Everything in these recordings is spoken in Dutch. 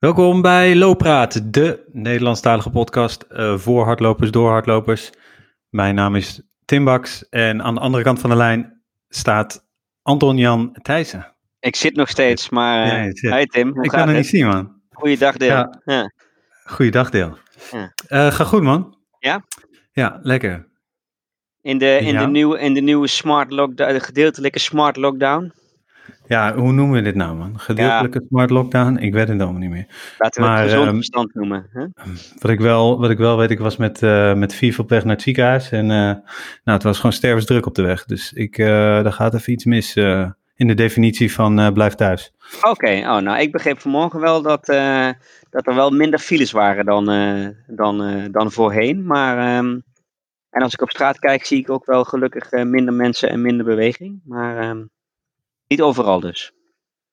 Welkom bij Loopraad, de Nederlandstalige podcast uh, voor hardlopers, door hardlopers. Mijn naam is Tim Baks en aan de andere kant van de lijn staat Anton-Jan Thijssen. Ik zit nog steeds, maar uh, hi Tim, hoe Ik kan het niet zien, man. Goeiedag, Deel. Ja. ja. Goeiedag, Deel. Ja. Uh, ga goed, man. Ja? Ja, lekker. In de, in de, nieuwe, in de nieuwe smart lockdown, de gedeeltelijke smart lockdown? Ja, hoe noemen we dit nou, man? Gedeeltelijke smart lockdown? Ik weet het allemaal niet meer. Laten we maar, het gezond um, verstand noemen. Hè? Wat, ik wel, wat ik wel weet, ik was met, uh, met op weg naar het ziekenhuis. En uh, nou, het was gewoon stervensdruk op de weg. Dus ik, uh, daar gaat even iets mis in de definitie van blijf thuis. Oké, oh, nou ik begreep vanmorgen wel dat, dat er wel minder files waren dan, dan, dan voorheen. Maar, um, en als ik op straat kijk, zie ik ook wel gelukkig minder mensen en minder beweging. Maar... Um, niet overal dus.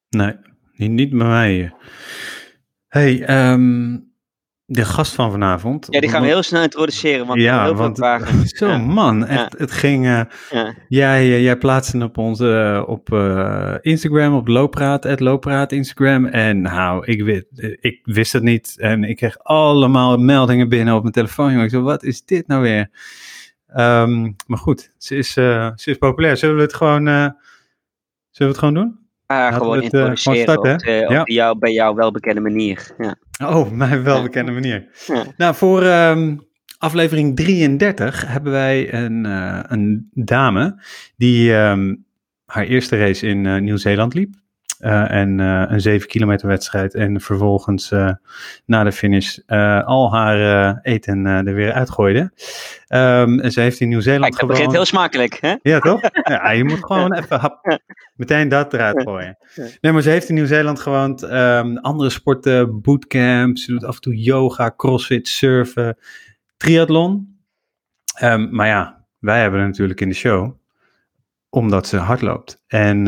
Nee, niet, niet bij mij. hey, um, de gast van vanavond. Ja, die gaan we heel snel introduceren, want ja, heel want, vragen. Zo man, echt, het ging... Uh, ja. jij, uh, jij plaatste op onze uh, op Instagram, op Loopraad, het Loopraad Instagram. En nou, ik, wist, ik wist het niet. En ik kreeg allemaal meldingen binnen op mijn telefoon. Jongen. Ik zo, wat is dit nou weer? Um, maar goed, ze is, ze is populair. Zullen we het gewoon Zullen we het gewoon doen? Ja, gewoon het, introduceren uh, op, de, op jou, bij jouw welbekende manier. Ja. Oh, mijn welbekende manier. Nou, voor um, aflevering 33 hebben wij een, uh, een dame die um, haar eerste race in uh, Nieuw-Zeeland liep. Uh, en uh, een 7 kilometer wedstrijd. En vervolgens uh, na de finish al haar eten er weer uitgooide. Um, en ze heeft in Nieuw-Zeeland gewoon... Dat begint heel smakelijk, hè? Ja, toch? ja, je moet gewoon even hap, meteen dat eruit gooien. Nee, maar ze heeft in Nieuw-Zeeland gewoon um, andere sporten, bootcamps. Ze doet af en toe yoga, crossfit, surfen, triathlon. Um, maar ja, wij hebben haar natuurlijk in de show. Omdat ze hard loopt. En...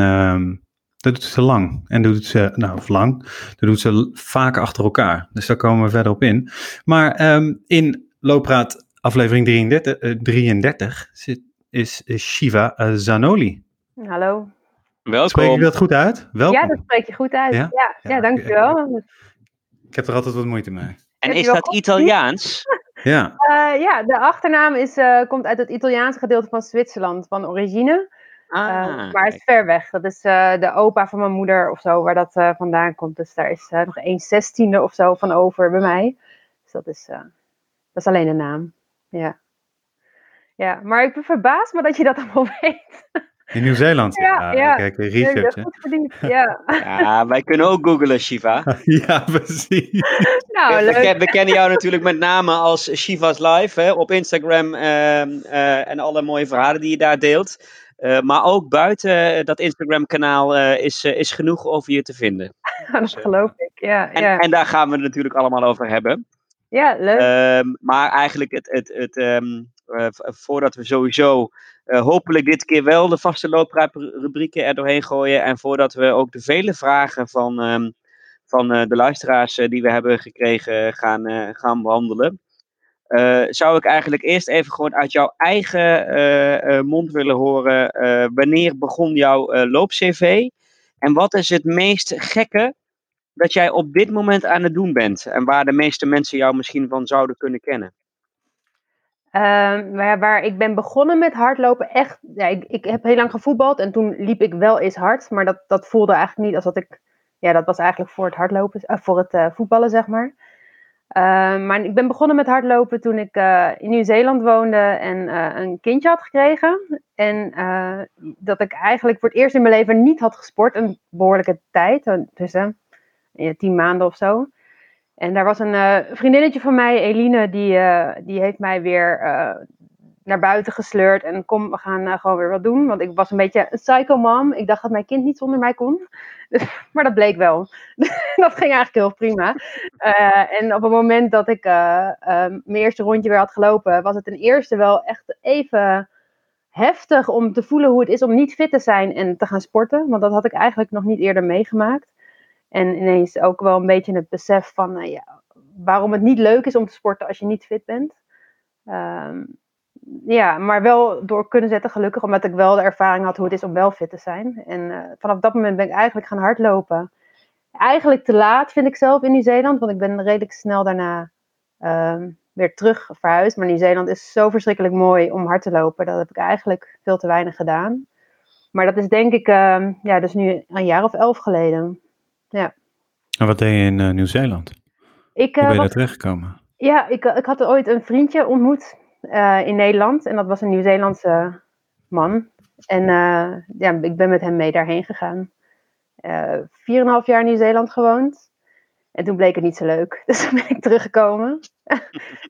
Dat doet ze lang. En dat doet ze, nou, of lang, dat doet ze vaak achter elkaar. Dus daar komen we verder op in. Maar um, in Loopraad aflevering 33, uh, 33 zit, is, is Shiva uh, Zanoli. Hallo. Welkom. Spreek je dat goed uit? Welkom. Ja, dat spreek je goed uit. Ja, ja, ja, ja dankjewel. Ik heb er altijd wat moeite mee. En is dat Italiaans? ja. Uh, ja, de achternaam is, uh, komt uit het Italiaanse gedeelte van Zwitserland, van origine. Ah, uh, maar het is ver weg. Dat is uh, de opa van mijn moeder of zo, waar dat uh, vandaan komt. Dus daar is nog een zestiende of zo van over bij mij. Dus dat is, dat is alleen de naam. Ja. ja, maar ik ben verbaasd maar dat je dat allemaal weet. In Nieuw-Zeeland? Ja, ja. Kijk, research. Ja, goed ja. ja, wij kunnen ook googlen, Shiva. ja, precies. Nou, leuk. We, we, kennen jou natuurlijk met name als Shiva's Live hè, op Instagram ehm, en alle mooie verhalen die je daar deelt. Uh, maar ook buiten eh, dat Instagram-kanaal uh, is, is genoeg over je te vinden. dat geloof ik, ja en, ja. en, daar gaan we het natuurlijk allemaal over hebben. Ja, leuk. Ehm, maar eigenlijk, het, het, het, um, voordat we sowieso hopelijk dit keer wel de vaste looprubrieken er doorheen gooien. En voordat we ook de vele vragen van, um, van de luisteraars die we hebben gekregen gaan, gaan behandelen. Uh, zou ik eigenlijk eerst even gewoon uit jouw eigen uh, uh, mond willen horen. wanneer begon jouw loop-CV? En wat is het meest gekke dat jij op dit moment aan het doen bent? En waar de meeste mensen jou misschien van zouden kunnen kennen? Ehm, waar, waar, ik ben begonnen met hardlopen, echt. Ja, ik, ik heb heel lang gevoetbald en toen liep ik wel eens hard. Maar dat, dat voelde eigenlijk niet als dat ik. Ja, dat was eigenlijk voor het hardlopen, voor het voetballen, zeg maar. Uh, maar ik ben begonnen met hardlopen toen ik uh, in Nieuw-Zeeland woonde en uh, een kindje had gekregen. En dat ik eigenlijk voor het eerst in mijn leven niet had gesport, een behoorlijke tijd, tussen tien maanden of zo. En daar was een vriendinnetje van mij, Eline, die, die heeft mij weer naar buiten gesleurd. En kom, we gaan gewoon weer wat doen. Want ik was een beetje een psycho mom. Ik dacht dat mijn kind niet zonder mij kon. maar dat bleek wel. dat ging eigenlijk heel prima. Uh, en op het moment dat ik uh, uh, mijn eerste rondje weer had gelopen, was het ten eerste wel echt even heftig om te voelen hoe het is om niet fit te zijn en te gaan sporten. Want dat had ik eigenlijk nog niet eerder meegemaakt. En ineens ook wel een beetje het besef van ja, waarom het niet leuk is om te sporten als je niet fit bent. Ehm, ja, maar wel door kunnen zetten, gelukkig, omdat ik wel de ervaring had hoe het is om wel fit te zijn. En uh, vanaf dat moment ben ik eigenlijk gaan hardlopen. eigenlijk te laat, vind ik zelf, in Nieuw-Zeeland. Want ik ben redelijk snel daarna ehm, weer terug verhuisd. Maar Nieuw-Zeeland is zo verschrikkelijk mooi om hard te lopen. Dat heb ik eigenlijk veel te weinig gedaan. Maar dat is denk ik, ehm, ja, dus nu een jaar of elf geleden. Ja. En wat deed je in uh, Nieuw-Zeeland? Ik, Hoe ben uh, je daar terechtgekomen? ja, ik, ik had ooit een vriendje ontmoet uh, in Nederland. En dat was een Nieuw-Zeelandse man. En uh, ja, ik ben met hem mee daarheen gegaan. Vier en een half jaar in Nieuw-Zeeland gewoond. En toen bleek het niet zo leuk. Dus toen ben ik teruggekomen.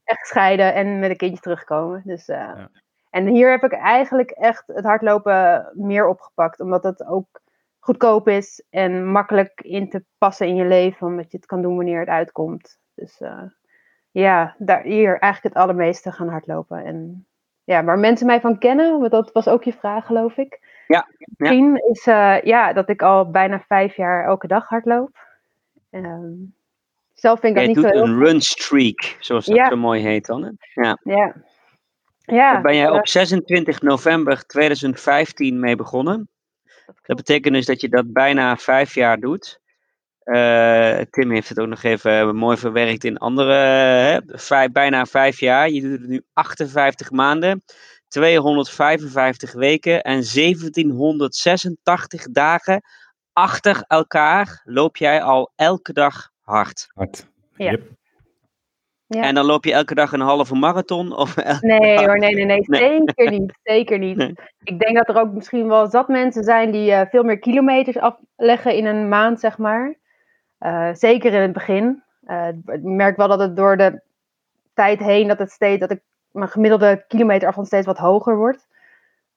echt gescheiden en met een kindje teruggekomen. Dus, ja. En hier heb ik eigenlijk echt het hardlopen meer opgepakt. Omdat het ook goedkoop is en makkelijk in te passen in je leven. Omdat je het kan doen wanneer het uitkomt. Dus uh, ja, daar, hier eigenlijk het allermeeste gaan hardlopen. En ja, waar mensen mij van kennen, want dat was ook je vraag geloof ik. Ja. Misschien ja. is uh, ja, dat ik al bijna vijf jaar elke dag hardloop. Um, zelf vind ik Jij dat niet doet zo een run streak, zoals dat Ja. zo mooi heet dan. Hè? Ja. Ja. Ja. Daar ben jij eh, op 26 november 2015 mee begonnen. Dat betekent dus dat je dat bijna vijf jaar doet. Eh, Tim heeft het ook nog even mooi verwerkt in andere, hè, vijf, bijna vijf jaar. Je doet het nu 58 maanden, 255 weken en 1786 dagen achter elkaar loop jij al elke dag hard. Hard. Ja. Yep. Ja. En dan loop je elke dag een halve marathon? Of Nee dag- hoor, nee, nee, nee, Nee. zeker niet, zeker niet. Nee. Ik denk dat er ook misschien wel zat mensen zijn die eh, veel meer kilometers afleggen in een maand, zeg maar. Eh, zeker in het begin. Eh, ik merk wel dat het door de tijd heen, dat het steeds, dat ik mijn gemiddelde kilometerafstand steeds wat hoger wordt.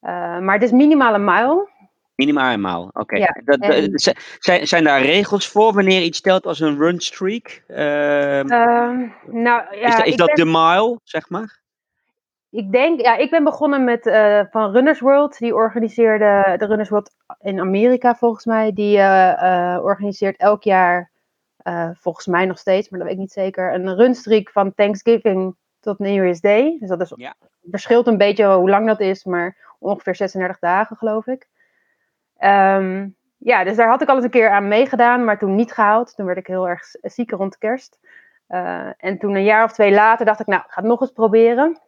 Eh, maar het is minimaal een mile. Minimaal eenmaal, oké. Ja, Dat- dat- en- z- Zijn, zijn daar regels voor wanneer iets telt als een run streak? Ehm, Ehm, nou ja, is dat, is de mile, zeg maar? Ik denk, ja, ik ben begonnen met van Runners World. Die organiseerde de Runners World in Amerika volgens mij. Die organiseert elk jaar, eh, volgens mij nog steeds, maar dat weet ik niet zeker, een runstreak van Thanksgiving tot New Year's Day. Dus dat is, Ja. verschilt een beetje hoe lang dat is, maar ongeveer 36 dagen geloof ik. Ehm, ja, dus daar had ik al eens een keer aan meegedaan, maar toen niet gehaald. Toen werd ik heel erg ziek rond kerst. Eh, en toen een jaar of twee later dacht ik, nou, ik ga het nog eens proberen.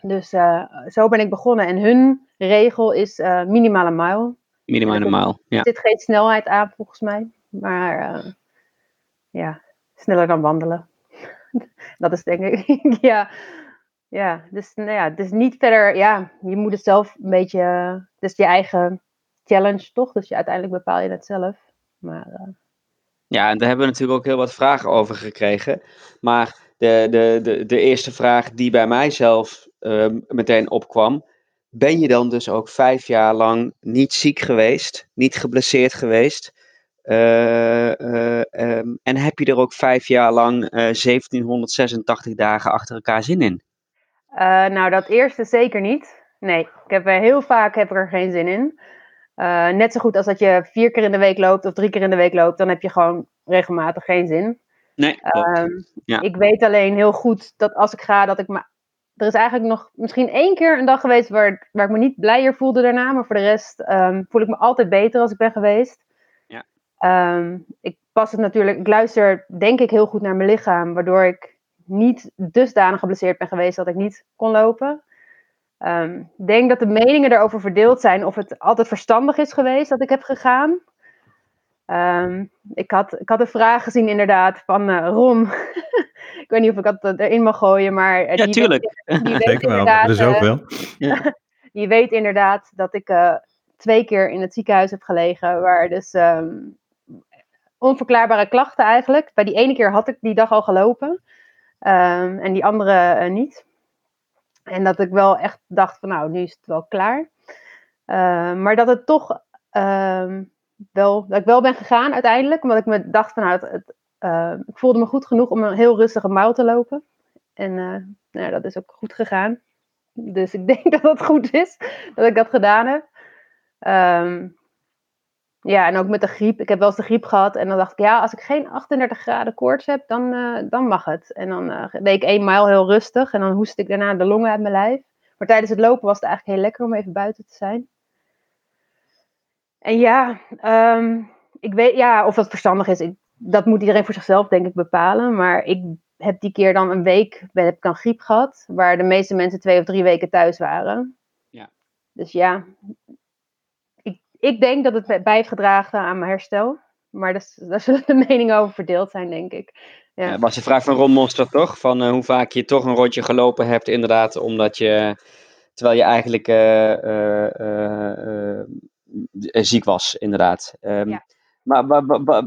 Dus eh, zo ben ik begonnen. En hun regel is minimaal een mile. Minimaal Ja, een mile, ja. Er zit geen snelheid aan volgens mij. Maar ja, sneller dan wandelen. dat is denk ik, ja. Ja, dus nou ja, is niet verder, ja, je moet het zelf een beetje, het is je eigen challenge toch? Dus je, uiteindelijk bepaal je het zelf. Maar eh, Ja, en daar hebben we natuurlijk ook heel wat vragen over gekregen. Maar de, de, de, de eerste vraag die bij mij zelf ehm, meteen opkwam. Ben je dan dus ook vijf jaar lang niet ziek geweest, niet geblesseerd geweest? Eh, eh, ehm, en heb je er ook vijf jaar lang eh 1786 dagen achter elkaar zin in? Eh, nou, dat eerste zeker niet. Nee, ik heb heel vaak heb ik er geen zin in. Eh, net zo goed als dat je vier keer in de week loopt of drie keer in de week loopt, dan heb je gewoon regelmatig geen zin. Nee. Ehm, Ja. Ik weet alleen heel goed dat als ik ga, dat ik me. Er is eigenlijk nog misschien één keer een dag geweest waar, waar ik me niet blijer voelde daarna, maar voor de rest ehm, voel ik me altijd beter als ik ben geweest. Ehm, ik pas het natuurlijk, ik luister denk ik heel goed naar mijn lichaam, waardoor ik niet dusdanig geblesseerd ben geweest dat ik niet kon lopen. Ehm, Ik denk dat de meningen erover verdeeld zijn of het altijd verstandig is geweest dat ik heb gegaan. Ehm, ik, had, ik had een vraag gezien inderdaad van eh, Ron. ik weet niet of ik dat eh, erin mag gooien, maar... eh, Ja, die tuurlijk. Weet, die weet Zeker wel, inderdaad, er is ook wel. die weet inderdaad dat ik eh, twee keer in het ziekenhuis heb gelegen, waar dus ehm, onverklaarbare klachten eigenlijk. Bij die ene keer had ik die dag al gelopen ehm, en die andere eh, niet. En dat ik wel echt dacht van nou, nu is het wel klaar. Eh, maar dat het toch ehm, wel, dat ik wel ben gegaan uiteindelijk, omdat ik me dacht van nou, het, ik voelde me goed genoeg om een heel rustige mouw te lopen. En eh, nou, dat is ook goed gegaan. Dus ik denk dat het goed is dat ik dat gedaan heb. Ehm, ja, en ook met de griep. Ik heb wel eens de griep gehad. En dan dacht ik, ja, als ik geen 38 graden koorts heb, dan, eh, dan mag het. En dan eh, deed ik één mijl heel rustig. En dan hoestte ik daarna de longen uit mijn lijf. Maar tijdens het lopen was het eigenlijk heel lekker om even buiten te zijn. En ja, ehm, ik weet, ja, of dat verstandig is, ik, dat moet iedereen voor zichzelf denk ik bepalen. Maar ik heb die keer dan een week, heb ik dan griep gehad, waar de meeste mensen twee of drie weken thuis waren. Ja. Dus ja, ik, denk dat het bij heeft gedragen aan mijn herstel. Maar dat, daar zullen de meningen over verdeeld zijn, denk ik. Ja. Was de vraag van Ron Monster toch? Van eh, hoe vaak je toch een rondje gelopen hebt, inderdaad, omdat je, terwijl je eigenlijk eh, eh, ziek was, inderdaad. Ehm, Ja. Maar wa-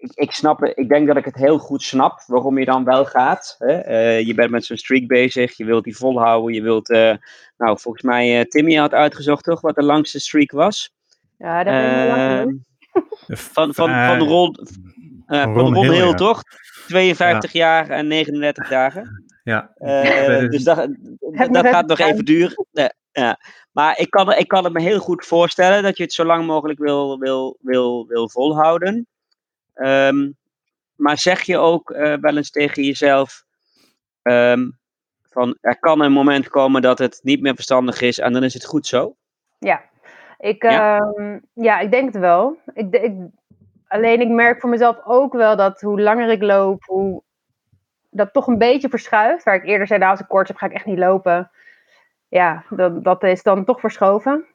ik, ik snap, het- ik denk dat ik het heel goed snap waarom je dan wel gaat. Hè? Eh, je bent met zo'n streak bezig, je wilt die volhouden, je wilt, eh, nou volgens mij, eh Timmy had uitgezocht toch, wat de langste streak was. Ja, dat ben ik wel lang geweest. van, van, van Ron, eh, van Ron Ron Hill, Hill, ja. toch? 52 jaar en 39 dagen. Ja. Eh, dus dat, dat, dat gaat nog even duren. Ja. Maar ik kan, ik kan het me heel goed voorstellen dat je het zo lang mogelijk wil, wil, wil, wil volhouden. Ehm, maar zeg je ook eh, wel eens tegen jezelf: ehm, van er kan een moment komen dat het niet meer verstandig is en dan is het goed zo? Ja, ik, Ja? ja? ja, ik denk het wel. Ik, ik, alleen ik merk voor mezelf ook wel dat hoe langer ik loop, hoe dat toch een beetje verschuift. Waar ik eerder zei, nou, als ik koorts heb, ga ik echt niet lopen. Ja, dat, dat is dan toch verschoven.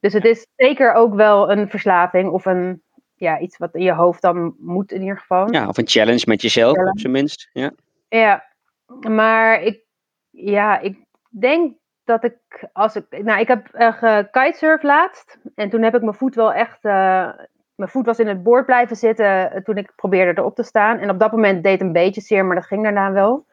Dus het is zeker ook wel een verslaving of een, ja, iets wat in je hoofd dan moet in ieder geval. Ja, of een challenge met jezelf, Challenge. op zijn minst. Ja. Ja, maar ik, ja, ik denk dat ik, als ik, nou, ik heb uh, gekitesurf laatst en toen heb ik mijn voet wel echt, uh, mijn voet was in het boord blijven zitten uh, toen ik probeerde erop te staan. En op dat moment deed het een beetje zeer, maar dat ging daarna wel.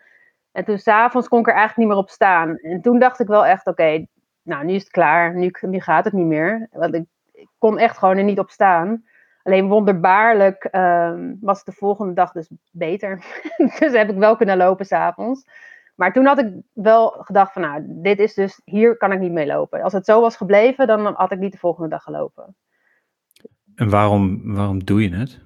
En toen s'avonds kon ik er eigenlijk niet meer op staan. En toen dacht ik wel echt, oké, okay, nou, nu is het klaar, nu, nu gaat het niet meer. Want ik, ik kon echt gewoon er niet op staan. Alleen wonderbaarlijk um, was het de volgende dag dus beter. dus heb ik wel kunnen lopen s'avonds. Maar toen had ik wel gedacht van, nou, dit is dus, hier kan ik niet mee lopen. Als het zo was gebleven, dan had ik niet de volgende dag gelopen. En waarom, waarom doe je het?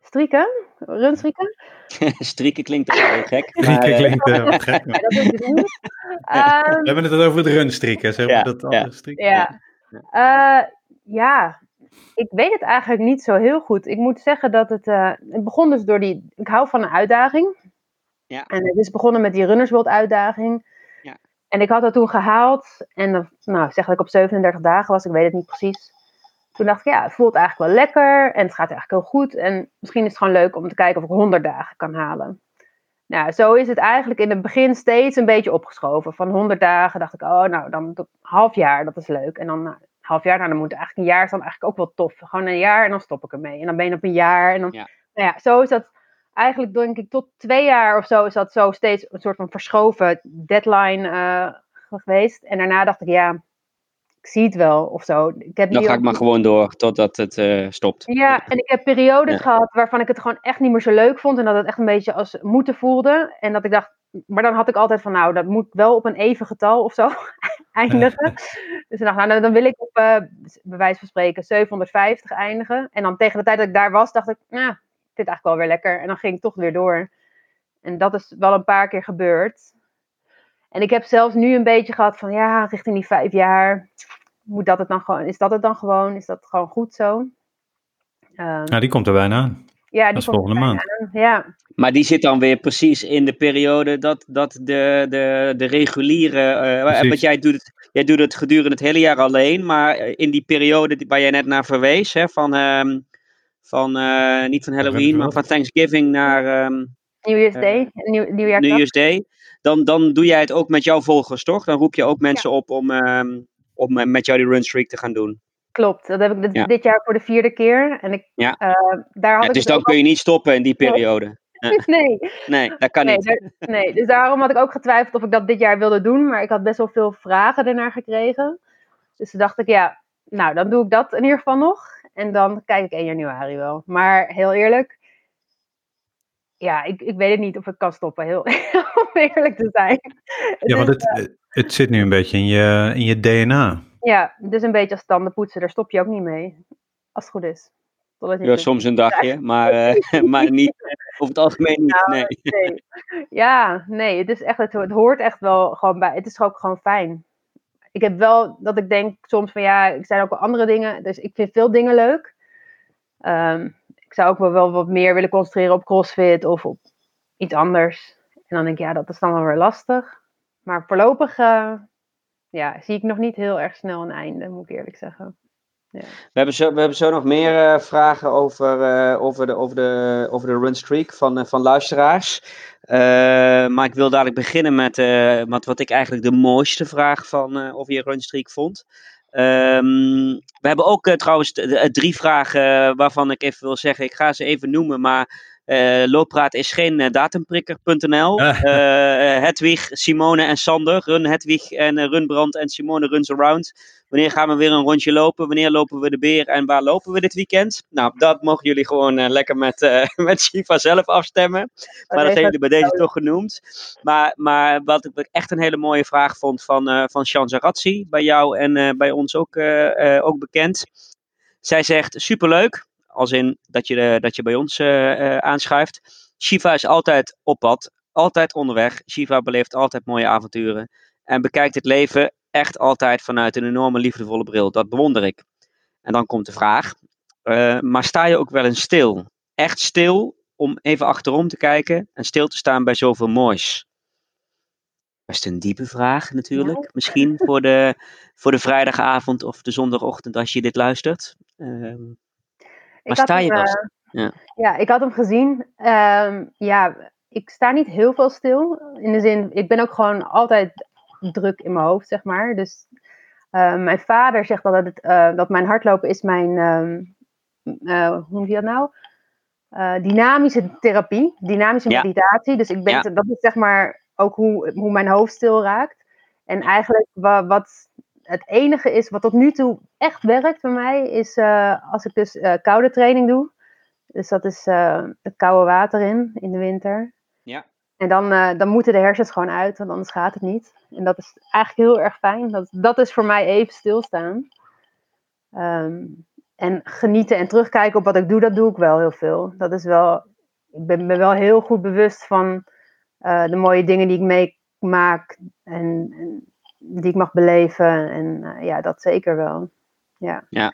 Strieken? Runstrieken? Strieken klinkt toch wel gek. Strieken maar, klinkt uh, wat gek. Ja, dat is dus niet. Um, We hebben het over het runstrieken, zeg maar. Ja, dat ja. strieken. Ja. Uh, ja, ik weet het eigenlijk niet zo heel goed. Ik moet zeggen dat het. Uh, het begon dus door die. Ik hou van een uitdaging. Ja. En het is begonnen met die Runners World uitdaging. Ja. En ik had dat toen gehaald. En dan, nou, zeg dat ik op 37 dagen was, ik weet het niet precies. Toen dacht ik, ja, het voelt eigenlijk wel lekker. En het gaat eigenlijk heel goed. En misschien is het gewoon leuk om te kijken of ik 100 dagen kan halen. Nou, zo is het eigenlijk in het begin steeds een beetje opgeschoven. Van 100 dagen dacht ik, oh, nou, dan een half jaar, dat is leuk. En dan nou, half jaar, nou, dan moet eigenlijk een jaar is dan eigenlijk ook wel tof. Gewoon een jaar en dan stop ik ermee. En dan ben je op een jaar. En dan, ja. Nou ja, zo is dat eigenlijk, denk ik, tot twee jaar of zo is dat zo steeds een soort van verschoven deadline uh, geweest. En daarna dacht ik, ja, ik zie het wel of zo. Ik heb dan ga ik maar gewoon door totdat het uh, stopt. Ja, en ik heb periodes ja. gehad waarvan ik het gewoon echt niet meer zo leuk vond. En dat het echt een beetje als moeten voelde. En dat ik dacht, maar dan had ik altijd van, nou, dat moet wel op een even getal of zo eindigen. dus ik dacht, nou, dan wil ik op, uh, bij wijze van spreken, 750 eindigen. En dan tegen de tijd dat ik daar was, dacht ik, nou, ik vind het eigenlijk wel weer lekker. En dan ging ik toch weer door. En dat is wel een paar keer gebeurd. En ik heb zelfs nu een beetje gehad van, ja, richting die vijf jaar, moet dat het dan gewoon, is dat het dan gewoon, is dat gewoon goed zo? Um, nou, die komt er bijna aan. Ja, die dat is volgende maand. Aan. Ja. Maar die zit dan weer precies in de periode dat, dat de, de, de reguliere. Uh, want jij doet, het, jij doet het gedurende het hele jaar alleen, maar in die periode waar jij net naar verwees, hè, van, um, van uh, niet van Halloween, maar van Thanksgiving naar. Um, New Year's Day. New Year's Day. Dan, dan doe jij het ook met jouw volgers, toch? Dan roep je ook mensen ja. op om, um, om met jou die runstreak te gaan doen. Klopt, dat heb ik dit, ja. dit jaar voor de vierde keer. En ik, ja. uh, daar had ja, ik dus dan kun je niet stoppen in die periode. Nee. Nee, dat kan nee, niet. Daar, nee, dus daarom had ik ook getwijfeld of ik dat dit jaar wilde doen. Maar ik had best wel veel vragen ernaar gekregen. Dus toen dacht ik, ja, nou, dan doe ik dat in ieder geval nog. En dan kijk ik 1 januari wel. Maar heel eerlijk, ja, ik, ik weet het niet of ik kan stoppen, heel om eerlijk te zijn. Ja, want het, uh, het zit nu een beetje in je, in je DNA. Ja, dus een beetje als tanden poetsen, daar stop je ook niet mee. Als het goed is. Ja, soms een dagje, maar, uh, maar niet, over het algemeen niet. Nou, nee. nee. Ja, nee, het is echt, het, het hoort echt wel gewoon bij. Het is ook gewoon fijn. ik heb wel dat ik denk soms van ja, ik zijn ook wel andere dingen. Dus ik vind veel dingen leuk. Ehm, ik zou ook wel, wel wat meer willen concentreren op CrossFit of op iets anders. En dan denk ik, ja, dat is dan wel weer lastig. Maar voorlopig uh, ja, zie ik nog niet heel erg snel een einde, moet ik eerlijk zeggen. Ja. We, hebben zo, we hebben zo nog meer uh, vragen over, uh, over, de, over, de, over de runstreak van, uh, van luisteraars. maar ik wil dadelijk beginnen met, met wat ik eigenlijk de mooiste vraag van of je runstreak vond. Um, we hebben ook trouwens drie vragen waarvan ik even wil zeggen. Ik ga ze even noemen, maar uh, Looppraat is geen uh, datumprikker.nl. Uh, Hedwig, Simone en Sander. Run Hedwig en uh, Run Brand en Simone Runs Around. Wanneer gaan we weer een rondje lopen? Wanneer lopen we de beer en waar lopen we dit weekend? Nou, dat mogen jullie gewoon lekker met, met Shiva zelf afstemmen. Maar dat hebben jullie bij deze toch genoemd. Maar, maar wat ik echt een hele mooie vraag vond van, van Zarazzi. Bij jou en bij ons ook, ook bekend. Zij zegt, superleuk als in dat je, dat je bij ons uh, aanschuift. Shiva is altijd op pad, altijd onderweg. Shiva beleeft altijd mooie avonturen. En bekijkt het leven echt altijd vanuit een enorme liefdevolle bril. Dat bewonder ik. En dan komt de vraag: uh, maar sta je ook wel eens stil? Echt stil om even achterom te kijken en stil te staan bij zoveel moois? Best een diepe vraag natuurlijk. Misschien voor de, voor de vrijdagavond of de zondagochtend als je dit luistert. Uh, maar sta je? Uh, ja. ja, ik had hem gezien. Um, ja, ik sta niet heel veel stil. In de zin, ik ben ook gewoon altijd druk in mijn hoofd, zeg maar. Dus uh, mijn vader zegt het, uh, dat mijn hardlopen is mijn, um, hoe noem je dat nou? dynamische therapie, dynamische ja. meditatie. Dus ik ben, ja. dat is zeg maar ook hoe, hoe mijn hoofd stil raakt. En eigenlijk wat, wat het enige is wat tot nu toe echt werkt voor mij, is uh, als ik dus uh, koude training doe. Dus dat is uh, het koude water in, in de winter. Ja. En dan, dan moeten de hersens gewoon uit, want anders gaat het niet. En dat is eigenlijk heel erg fijn. Dat, dat is voor mij even stilstaan. Um, en genieten en terugkijken op wat ik doe, dat doe ik wel heel veel. Dat is wel, ik ben me wel heel goed bewust van de mooie dingen die ik meemaak. En, en die ik mag beleven. En uh, ja, dat zeker wel. Ja. ja.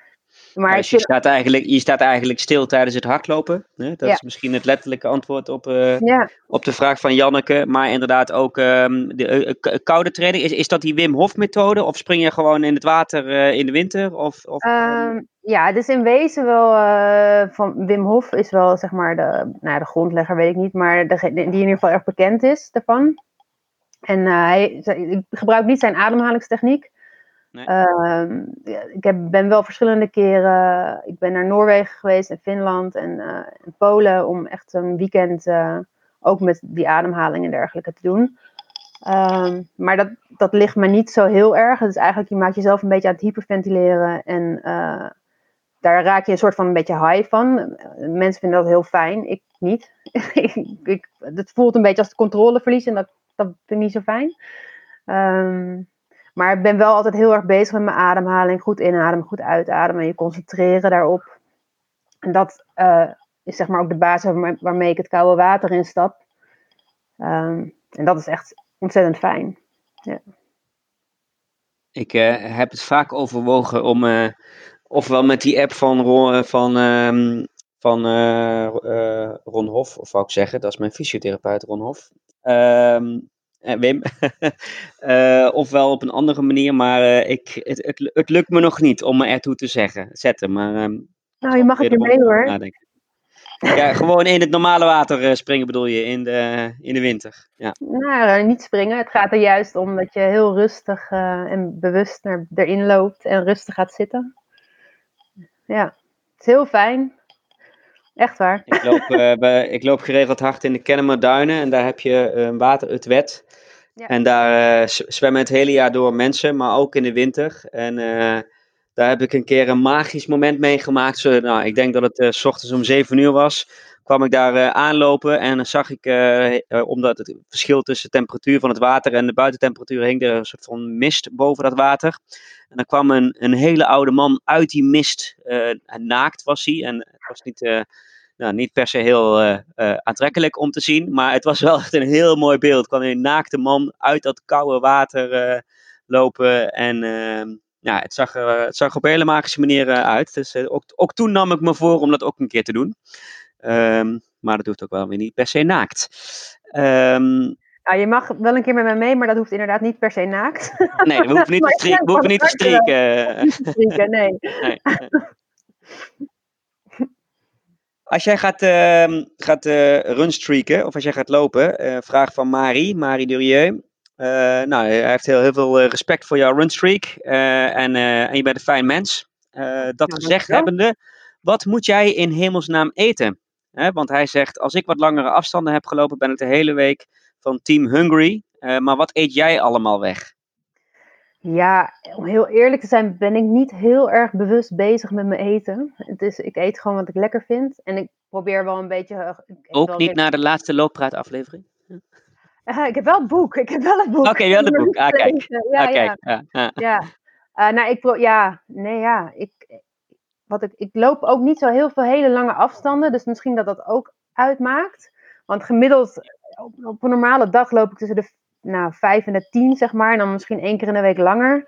Maar dus je, staat eigenlijk, je staat eigenlijk stil tijdens het hardlopen. Hè? Dat ja. is misschien het letterlijke antwoord op, uh, ja. op de vraag van Janneke. Maar inderdaad ook um, de uh, koude training. Is, is dat die Wim Hof methode? Of spring je gewoon in het water in de winter? Of, of, um, ja, is in wezen wel van Wim Hof is wel zeg maar de, nou, de grondlegger, weet ik niet. Maar de, die in ieder geval erg bekend is daarvan. En uh, hij, ik gebruik niet zijn ademhalingstechniek. Nee. Uh, ik heb, ben wel verschillende keren. Ik ben naar Noorwegen geweest en Finland en, uh, en Polen om echt een weekend uh, ook met die ademhaling en dergelijke te doen. Uh, maar dat, dat ligt me niet zo heel erg. Het is eigenlijk, je maakt jezelf een beetje aan het hyperventileren en daar raak je een soort van een beetje high van. Mensen vinden dat heel fijn, ik niet. ik, het voelt een beetje als controleverlies en dat dat vind ik niet zo fijn. Um, maar ik ben wel altijd heel erg bezig met mijn ademhaling. Goed inademen, goed uitademen. Je concentreren daarop. En dat uh, is zeg maar ook de basis waarmee ik het koude water instap. Um, en dat is echt ontzettend fijn. Ja. Ik uh, heb het vaak overwogen om uh, ofwel met die app van, van, um, van Ron Hof, of wou ik zeggen, dat is mijn fysiotherapeut Ron Hof. Um, Wim. uh, ofwel op een andere manier, maar uh, ik, het, het, het, lukt me nog niet om me ertoe te zeggen, zetten. Maar, um, nou, je mag het er mee hoor. Nadenken. Ja, gewoon in het normale water springen bedoel je, in de, in de winter. Ja. Nou, niet springen. Het gaat er juist om dat je heel rustig uh, en bewust naar, erin loopt en rustig gaat zitten. Ja, het is heel fijn. Echt waar. Ik loop, uh, bij, ik loop geregeld hard in de Kennemerduinen en daar heb je een water, het wet. Ja. En daar uh, zwemmen het hele jaar door mensen, maar ook in de winter. En daar heb ik een keer een magisch moment meegemaakt. Zo, nou, ik denk dat het s ochtends om 7 uur was. Kwam ik daar aanlopen en dan zag ik, omdat het verschil tussen de temperatuur van het water en de buitentemperatuur hing er een soort van mist boven dat water. En dan kwam een, een hele oude man uit die mist. naakt was hij. En het was niet nou, niet per se heel uh, uh, aantrekkelijk om te zien. Maar het was wel echt een heel mooi beeld. kwam een naakte man uit dat koude water uh, lopen. En ehm, ja, het zag, er, het zag op een hele magische manier eh, uit. Dus eh, ook, ook toen nam ik me voor om dat ook een keer te doen. Ehm, maar dat hoeft ook wel weer niet per se naakt. Nou, je mag wel een keer met mij mee, maar dat hoeft inderdaad niet per se naakt. nee, we hoeven niet te streken. We hoeven niet te streken. nee. Nee. Als jij gaat, ehm, gaat eh, runstreaken, of als jij gaat lopen, eh, vraag van Marie, Marie Durieux. Eh, nou, hij heeft heel, heel veel respect voor jouw runstreak en, en je bent een fijn mens. Dat gezegd dankjewel. hebbende, wat moet jij in hemelsnaam eten? Want hij zegt, als ik wat langere afstanden heb gelopen, ben ik de hele week van Team Hungry. Maar wat eet jij allemaal weg? Ja, om heel eerlijk te zijn, ben ik niet heel erg bewust bezig met mijn eten. Het is, ik eet gewoon wat ik lekker vind. En ik probeer wel een beetje. eh, Ook een niet naar de laatste looppraat aflevering? Eh, ik heb wel het boek. Ik heb wel het boek. Oké, wel het boek. Ah, kijk. Ja, Ah, kijk, ja, ja. Ja, Eh, nou, ik wil, ja, nee, ja, ik, wat ik, ik loop ook niet zo heel veel hele lange afstanden, dus misschien dat dat ook uitmaakt. Want gemiddeld op, op een normale dag loop ik tussen de nou, 5 en de 10, zeg maar, en dan misschien één keer in de week langer.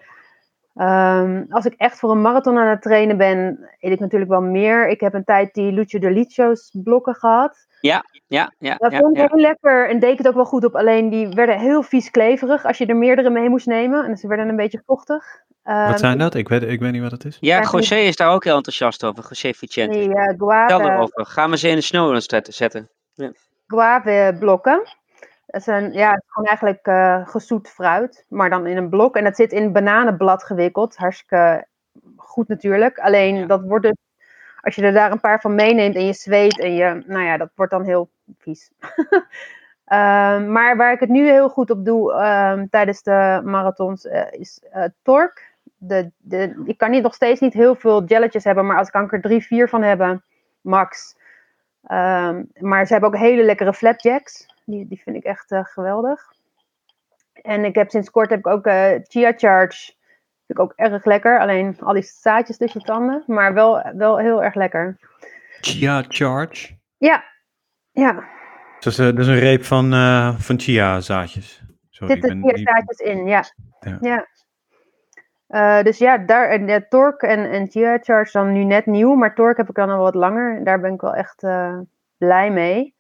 Ehm, als ik echt voor een marathon aan het trainen ben, eet ik natuurlijk wel meer. Ik heb een tijd die Lucio de Liccio's blokken gehad. Ja, ja, Dat ja, vond ik ja. heel lekker en deed ik het ook wel goed op. Alleen die werden heel vies kleverig als je er meerdere mee moest nemen. En ze werden een beetje vochtig. Ehm, Wat zijn dat? Ik weet, ik weet niet wat het is. Ja, Ja, José is daar ook heel enthousiast over. José Vicente. Vertel guave, erover. Gaan we ze in de snow notes zetten- zetten. guave blokken. Dat zijn, ja, het is gewoon eigenlijk eh, gezoet fruit, maar dan in een blok. En dat zit in bananenblad gewikkeld. Hartstikke goed natuurlijk. Alleen Ja. dat wordt dus, als je er daar een paar van meeneemt en je zweet en je, nou ja, dat wordt dan heel vies. Ehm, maar waar ik het nu heel goed op doe ehm, tijdens de marathons eh, is eh tork. De, de, ik kan niet, nog steeds niet heel veel jelletjes hebben, maar als ik kan er drie, vier van hebben, max. Ehm, maar ze hebben ook hele lekkere flapjacks. Die, die vind ik echt eh, geweldig. En ik heb sinds kort heb ik ook eh, Chia Charge. Vind ik ook erg lekker. Alleen al die zaadjes tussen je tanden. Maar wel, wel heel erg lekker. Chia Charge. Ja, ja. Dat is, eh, dat is een reep van, eh, van chia zaadjes. Sorry, ik zitten ben chia niet- zaadjes in. Ja. Ja. ja. Eh, dus ja, daar, en, eh, Torque en, en Chia Charge dan nu net nieuw. Maar Torque heb ik dan al wat langer. Daar ben ik wel echt eh, blij mee.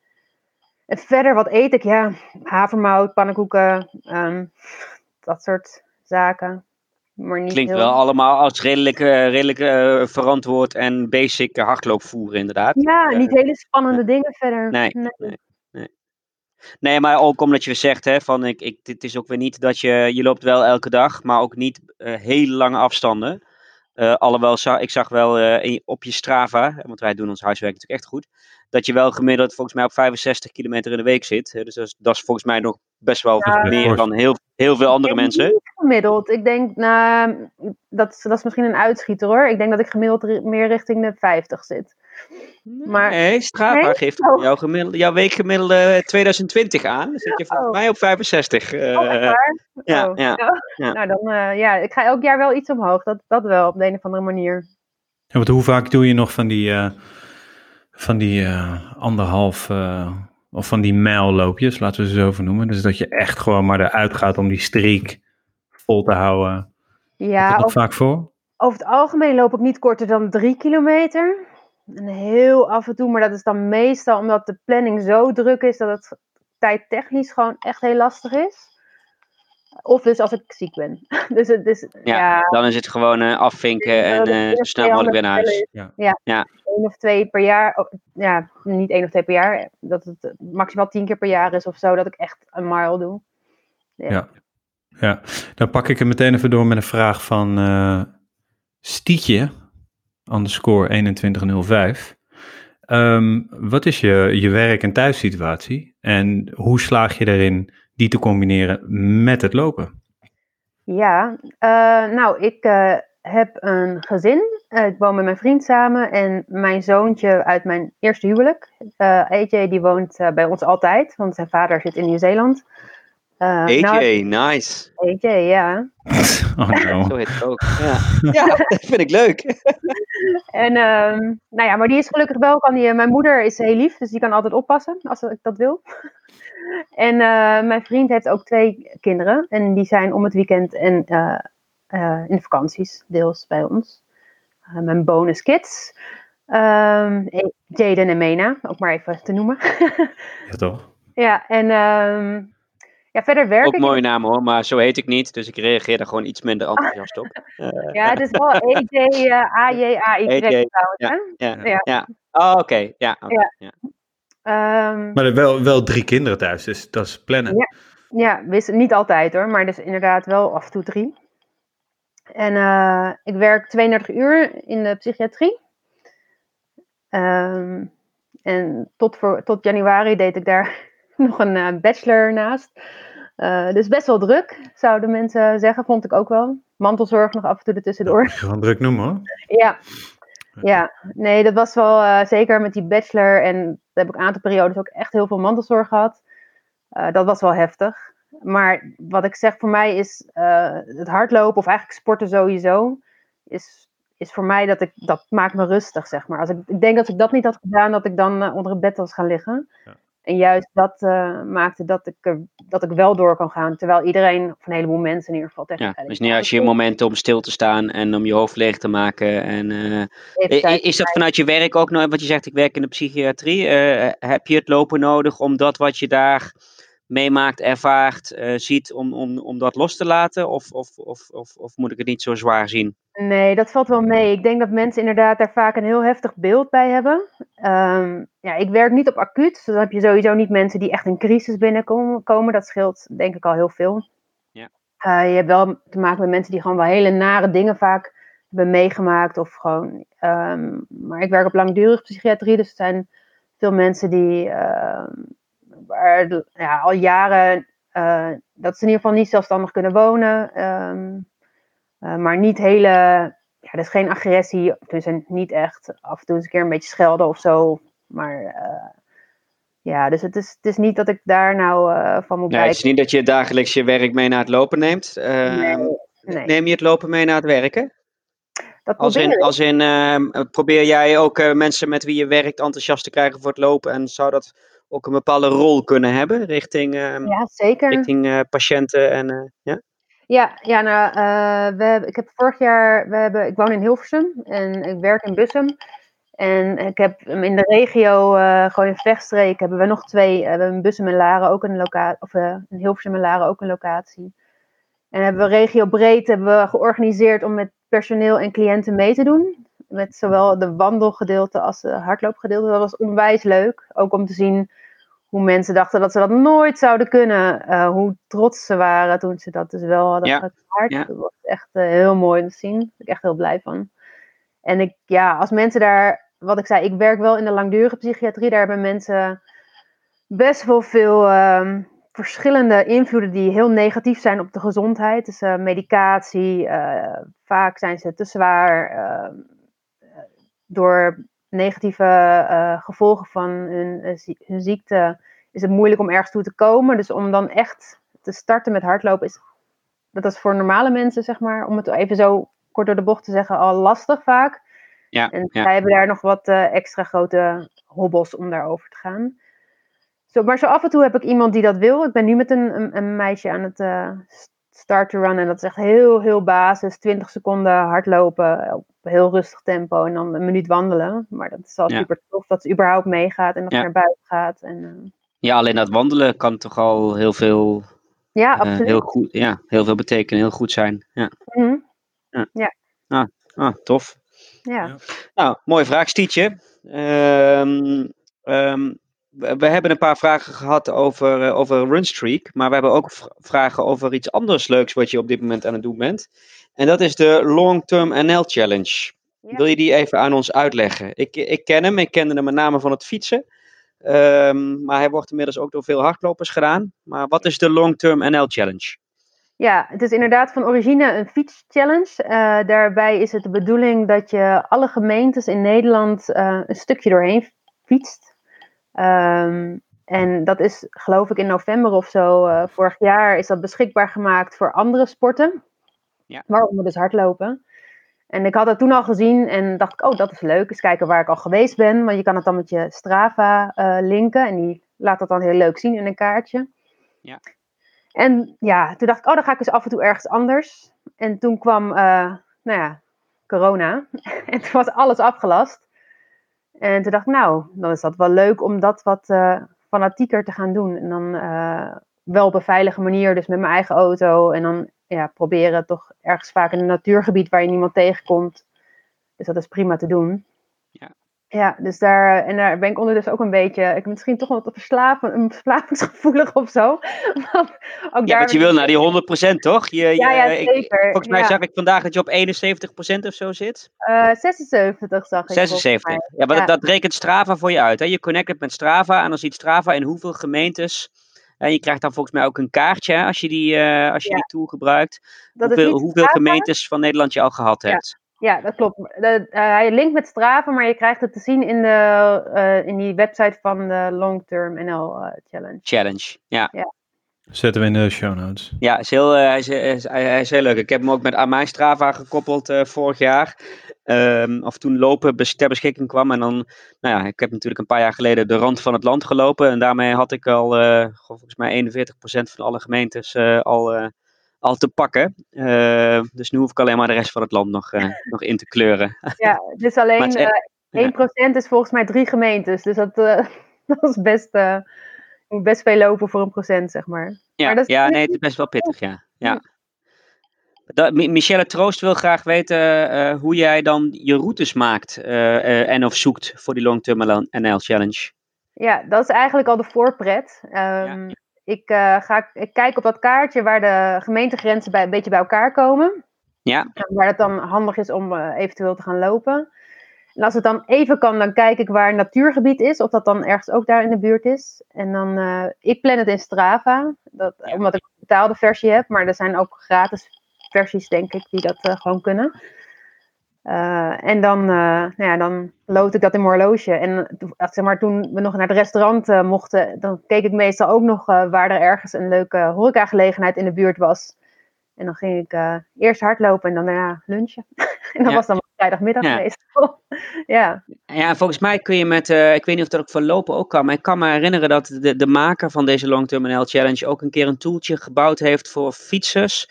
En verder, wat eet ik? Ja, havermout, pannenkoeken, ehm, dat soort zaken. Maar niet Klinkt heel... wel allemaal als redelijk, eh, redelijk eh, verantwoord en basic hardloopvoer inderdaad. Ja, niet hele spannende dingen verder. Nee, nee. Nee, maar ook omdat je zegt, hè, van ik, ik, dit is ook weer niet dat je, je loopt wel elke dag, maar ook niet eh, hele lange afstanden. Eh alhoewel, ik zag wel op je Strava, want wij doen ons huiswerk natuurlijk echt goed, dat je wel gemiddeld volgens mij op 65 kilometer in de week zit. Hè, dus dat is, dat is volgens mij nog best wel Ja. meer dan heel, heel veel andere mensen. niet gemiddeld. Ik denk, nou, dat, is- dat is misschien een uitschieter hoor. Ik denk dat ik gemiddeld meer richting de 50 zit. Maar Nee, Strava Nee? geeft Oh. jouw, gemiddelde, jouw weekgemiddelde 2020 aan. Dan zit je volgens Oh. mij op 65. eh, oh, ja, Oh, ja. ja. Nou, dan, eh, ja, ik ga elk jaar wel iets omhoog. Dat, dat wel, op de een of andere manier. Ja, want hoe vaak doe je nog van die, eh, van die eh, anderhalf eh, of van die mijlloopjes, laten we ze zo noemen. Dus dat je echt gewoon maar eruit gaat om die streak vol te houden. Ja, dat over, vaak voor? over het algemeen loop ik niet korter dan drie kilometer. En heel af en toe, maar dat is dan meestal omdat de planning zo druk is dat het tijdtechnisch gewoon echt heel lastig is. Of dus als ik ziek ben. dus het is, Ja, ja, Dan is het gewoon eh, afvinken en eh, zo eerst snel mogelijk weer naar huis. is. Ja. Ja. één of twee per jaar. oh, Ja, niet één of twee per jaar. Dat het eh, maximaal tien keer per jaar is of zo. Dat ik echt een mile doe. Ja. Ja, dan pak ik het meteen even door met een vraag van eh Stietje, underscore 2105. Ehm, wat is je, je werk- en thuissituatie en hoe slaag je erin die te combineren met het lopen? Ja, eh, nou, ik eh, heb een gezin. Eh, ik woon met mijn vriend samen en mijn zoontje uit mijn eerste huwelijk. eh AJ, die woont eh, bij ons altijd, want zijn vader zit in Nieuw-Zeeland. Eh, AJ, nou, nice. AJ, ja. Oh no. Zo heet het ook. Ja, ja dat vind ik leuk. En ehm, nou ja, maar die is gelukkig wel. Kan die, mijn moeder is heel lief, dus die kan altijd oppassen als ik dat wil. En uh, mijn vriend heeft ook twee kinderen. En die zijn om het weekend en uh, uh, in de vakanties deels bij ons. mijn bonus kids. Um, Jaden en Mena, ook maar even te noemen. ja, toch? Ja, en um, ja, verder werk ook ik... Ook mooie naam hoor, maar zo heet ik niet. Dus ik reageer daar gewoon iets minder enthousiast op. ja, het is wel E-J-A-J-A-Y E trouwens, ja, ja, ja. ja. Oh, oké. Okay. Ja, okay. ja. Um, maar wel, wel drie kinderen thuis, dus dat is plannen. Ja, ja wist, niet altijd hoor, maar dus inderdaad wel af en toe drie. En uh, ik werk 32 uur in de psychiatrie. Um, en tot, voor, tot januari deed ik daar nog een uh, bachelor naast. Uh, dus best wel druk, zouden mensen zeggen, vond ik ook wel. Mantelzorg nog af en toe ertussendoor. Gewoon druk noemen hoor. Ja, ja, nee, dat was wel zeker met die bachelor. En heb ik een aantal periodes ook echt heel veel mantelzorg gehad. Uh, dat was wel heftig. Maar wat ik zeg voor mij is uh, het hardlopen, of eigenlijk sporten sowieso, is, is voor mij dat ik, dat maakt me rustig, zeg maar. Als ik, ik denk dat ik dat niet had gedaan, dat ik dan onder het bed was gaan liggen. Ja. En juist dat maakte dat ik, dat ik wel door kan gaan. Terwijl iedereen, of een heleboel mensen in ieder geval, tegen ja, Dus niet als je een moment om stil te staan en om je hoofd leeg te maken. En, uh, is dat vanuit je werk ook nog, wat je zegt, ik werk in de psychiatrie. Uh, heb je het lopen nodig om dat wat je daar meemaakt, ervaart, uh, ziet, om, om, om dat los te laten? Of, of, of, of, of moet ik het niet zo zwaar zien? Nee, dat valt wel mee. Ik denk dat mensen inderdaad daar vaak een heel heftig beeld bij hebben. Um, ja, ik werk niet op acuut, dus dan heb je sowieso niet mensen die echt in crisis binnenkomen. Dat scheelt denk ik al heel veel. Ja. Uh, je hebt wel te maken met mensen die gewoon wel hele nare dingen vaak hebben meegemaakt. Of gewoon, um, maar ik werk op langdurige psychiatrie, dus het zijn veel mensen die uh, waar, ja, al jaren, uh, dat ze in ieder geval niet zelfstandig kunnen wonen. Um, uh, maar niet hele, ja, is geen agressie, dus niet echt af en toe eens een keer een beetje schelden of zo. Maar uh, ja, dus het is, het is niet dat ik daar nou uh, van moet nee, Het is niet dat je dagelijks je werk mee naar het lopen neemt. Nee, nee. Neem je het lopen mee naar het werken? Dat als in, ik. als in probeer jij ook mensen met wie je werkt enthousiast te krijgen voor het lopen en zou dat ook een bepaalde rol kunnen hebben richting, ja, zeker. richting patiënten en ja? Ja, ja nou, uh, we ik heb vorig jaar, we hebben, ik woon in Hilversum en ik werk in Bussum. En ik heb in de regio, uh, gewoon in Vechtstreek, hebben we nog twee, uh, we hebben in Bussum en Laren ook een locatie, of in Hilversum en Laren ook een locatie. En hebben we regio breed hebben we georganiseerd om met personeel en cliënten mee te doen. Met zowel de wandelgedeelte als de hardloopgedeelte. Dat was onwijs leuk, ook om te zien hoe mensen dachten dat ze dat nooit zouden kunnen. Uh, hoe trots ze waren toen ze dat dus wel hadden ja. Dat was echt uh, heel mooi om te zien. Daar ben ik echt heel blij van. En ik, ja, als mensen daar, wat ik zei, ik werk wel in de langdurige psychiatrie. Daar hebben mensen best wel veel um, verschillende invloeden die heel negatief zijn op de gezondheid. Dus uh, medicatie, vaak zijn ze te zwaar ehm, door negatieve uh, gevolgen van hun, uh, hun, ziekte is het moeilijk om ergens toe te komen. Dus om dan echt te starten met hardlopen is, dat is voor normale mensen, zeg maar, om het even zo kort door de bocht te zeggen, al lastig vaak. Ja, en ja. wij hebben daar nog wat uh, extra grote hobbels om daarover te gaan. Zo, maar zo af en toe heb ik iemand die dat wil. Ik ben nu met een, een, een meisje aan het start to run en dat is echt heel, heel basis. 20 seconden hardlopen op heel rustig tempo en dan een minuut wandelen. Maar dat is al Ja. super tof dat ze überhaupt meegaat en dat Ja. ze naar buiten gaat. En, eh, ja, alleen dat wandelen kan toch al heel veel, ja, eh, absoluut. heel, goed, ja, heel veel betekenen, heel goed zijn. Ja, Mhm. ah, tof. ja. Ja. Nou, mooie vraag, Stietje. Ehm, ehm, we, hebben een paar vragen gehad over, eh, over Runstreak, maar we hebben ook vragen over iets anders leuks wat je op dit moment aan het doen bent. En dat is de Long Term NL Challenge. Ja. Wil je die even aan ons uitleggen? Ik, ik ken hem, ik kende hem met name van het fietsen. Ehm, maar hij wordt inmiddels ook door veel hardlopers gedaan. Maar wat is de Long Term NL Challenge? Ja, het is inderdaad van origine een fietschallenge. Eh daarbij is het de bedoeling dat je alle gemeentes in Nederland eh, een stukje doorheen fietst. Ehm, en dat is, geloof ik, in november of zo, eh, vorig jaar, is dat beschikbaar gemaakt voor andere sporten. Ja. Waaronder dus hardlopen. En ik had het toen al gezien en dacht ik, oh, dat is leuk. Eens kijken waar ik al geweest ben. Want je kan het dan met je Strava eh, linken. En die laat dat dan heel leuk zien in een kaartje. Ja. En ja, toen dacht ik, oh, dan ga ik eens af en toe ergens anders. En toen kwam, uh, nou ja, corona. en toen was alles afgelast. En toen dacht ik, nou, dan is dat wel leuk om dat wat uh, fanatieker te gaan doen. En dan uh, wel op een veilige manier, dus met mijn eigen auto. En dan ja, proberen toch ergens vaak in een natuurgebied waar je niemand tegenkomt. Dus dat is prima te doen. Ja. Ja, dus daar, en daar ben ik ondertussen ook een beetje, ik misschien toch wel te verslaven, een verslavingsgevoelig of zo. Want ook ja, want je wil naar die 100% toch? Je, je, ja, ja, zeker. Ik, volgens mij ja. zag ik vandaag dat je op 71% of zo zit. Uh, 76 zag ik. 76. Ja, maar ja. Dat, dat rekent Strava voor je uit. Hè? Je connect het met Strava en dan ziet Strava in hoeveel gemeentes en je krijgt dan volgens mij ook een kaartje hè, als je die, uh, als je ja. die tool gebruikt. Dat hoeveel, hoeveel gemeentes van Nederland je al gehad hebt. Ja, dat klopt. De, uh, hij linkt met Strava, maar je krijgt het te zien in, de, uh, in die website van de Long Term NL Challenge. Challenge, ja. ja. Zetten we in de show notes. Ja, is heel, hij, is, hij, is, hij is heel leuk. Ik heb hem ook met aan mijn Strava gekoppeld vorig jaar. Um, of toen lopen ter beschikking kwam. En dan, nou ja, ik heb natuurlijk een paar jaar geleden de rand van het land gelopen. En daarmee had ik al, uh, volgens mij 41% van alle gemeentes uh, al, uh, al te pakken. dus nu hoef ik alleen maar de rest van het land nog, nog in te kleuren. Ja, dus alleen het, 1% is volgens mij drie gemeentes. Dus dat, dat is best, best veel lopen voor een procent, zeg maar. Ja, maar dat ja nee, het is best wel pittig, ja. ja. Dat, Michelle Troost wil graag weten uh, hoe jij dan je routes maakt uh, uh, en of zoekt voor die Long Term NL Challenge. Ja, dat is eigenlijk al de voorpret. Um, ja. Ik, ga, ik kijk op dat kaartje waar de gemeentegrenzen bij, een beetje bij elkaar komen. Ja. Waar het dan handig is om eventueel te gaan lopen. En als het dan even kan, dan kijk ik waar een natuurgebied is, of dat dan ergens ook daar in de buurt is. En dan, ik plan het in Strava, dat, ja. omdat ik een betaalde versie heb, maar er zijn ook gratis versies, denk ik, die dat gewoon kunnen. Uh, en dan, uh, nou ja, dan lood ik dat in mijn horloge. En zeg maar, toen we nog naar het restaurant mochten, dan keek ik meestal ook nog waar er ergens een leuke horecagelegenheid in de buurt was. En dan ging ik eerst hardlopen en dan daarna lunchen. en dat Ja. was dan vrijdagmiddag Ja. meestal. ja. Ja, volgens mij kun je met, eh, ik weet niet of dat ook voor lopen ook kan, maar ik kan me herinneren dat de, de maker van deze Long Term NL Challenge ook een keer een toeltje gebouwd heeft voor fietsers.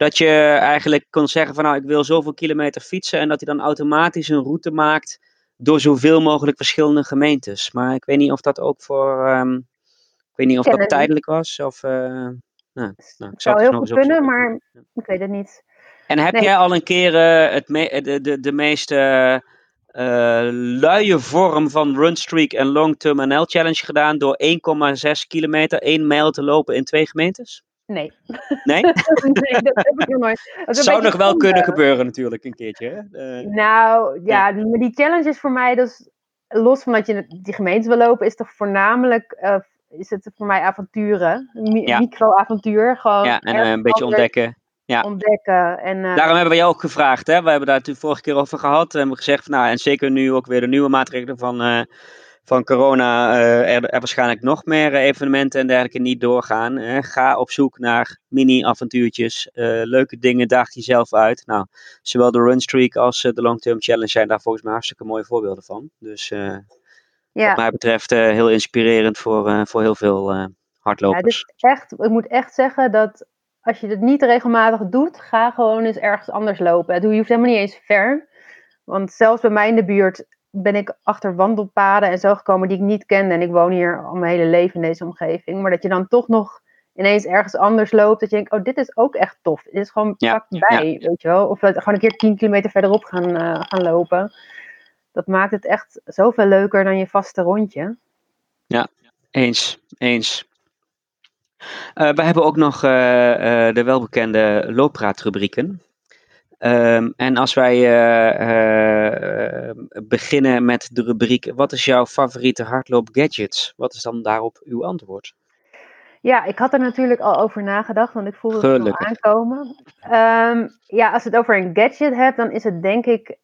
Dat je eigenlijk kon zeggen van nou, ik wil zoveel kilometer fietsen en dat hij dan automatisch een route maakt door zoveel mogelijk verschillende gemeentes. Maar ik weet niet of dat ook voor, ehm, ik weet niet of dat niet. tijdelijk was of, eh, nou, nou, ik zou het heel goed kunnen, opzoeken. maar ik weet het niet. En heb Nee. jij al een keer eh, het me- de, de, de meest eh, eh, luie vorm van Runstreak en Long Term NL Challenge gedaan door 1,6 kilometer, 1 mijl te lopen in twee gemeentes? Nee. Nee? nee, dat heb ik nog nooit. Dat een Zou nog wel zonde. kunnen gebeuren natuurlijk een keertje. Hè? Nou, ja, maar die challenge is voor mij dus, los van dat je die gemeente wil lopen, is toch voornamelijk, eh, is het voor mij avonturen. Mi- Ja. Micro-avontuur, gewoon ja, en eh, een beetje ontdekken. ja. ontdekken. En, eh, Daarom hebben we jou ook gevraagd. Hè? We hebben daar natuurlijk vorige keer over gehad. We hebben gezegd, van, nou, en zeker nu ook weer de nieuwe maatregelen van, van corona. eh, er, er waarschijnlijk nog meer eh, evenementen en dergelijke niet doorgaan. hè. ga op zoek naar mini-avontuurtjes. eh, leuke dingen, daag jezelf uit. Nou, zowel de Runstreak als de Long Term Challenge zijn daar volgens mij hartstikke mooie voorbeelden van. Dus ja. wat mij betreft heel inspirerend voor, voor heel veel Ja, hardlopers. is echt, ik moet echt zeggen dat als je het niet regelmatig doet, ga gewoon eens ergens anders lopen. Je hoeft helemaal niet eens ver. Want zelfs bij mij in de buurt ben ik achter wandelpaden en zo gekomen die ik niet kende. En ik woon hier al mijn hele leven in deze omgeving. Maar dat je dan toch nog ineens ergens anders loopt. Dat je denkt, oh, dit is ook echt tof. Dit is gewoon Ja, vlakbij, weet je wel. Of dat gewoon een keer 10 kilometer verderop gaan, eh, gaan lopen. Dat maakt het echt zoveel leuker dan je vaste rondje. Eens, eens. Eh, we hebben ook nog eh, de welbekende looppraatrubrieken. Ehm, en als wij eh, eh, beginnen met de rubriek, wat is jouw favoriete hardloop-gadget? Wat is dan daarop uw antwoord? Ja, ik had er natuurlijk al over nagedacht, want ik voelde het al aankomen. Ehm, ja, als je het over een gadget hebt, dan is het denk ik,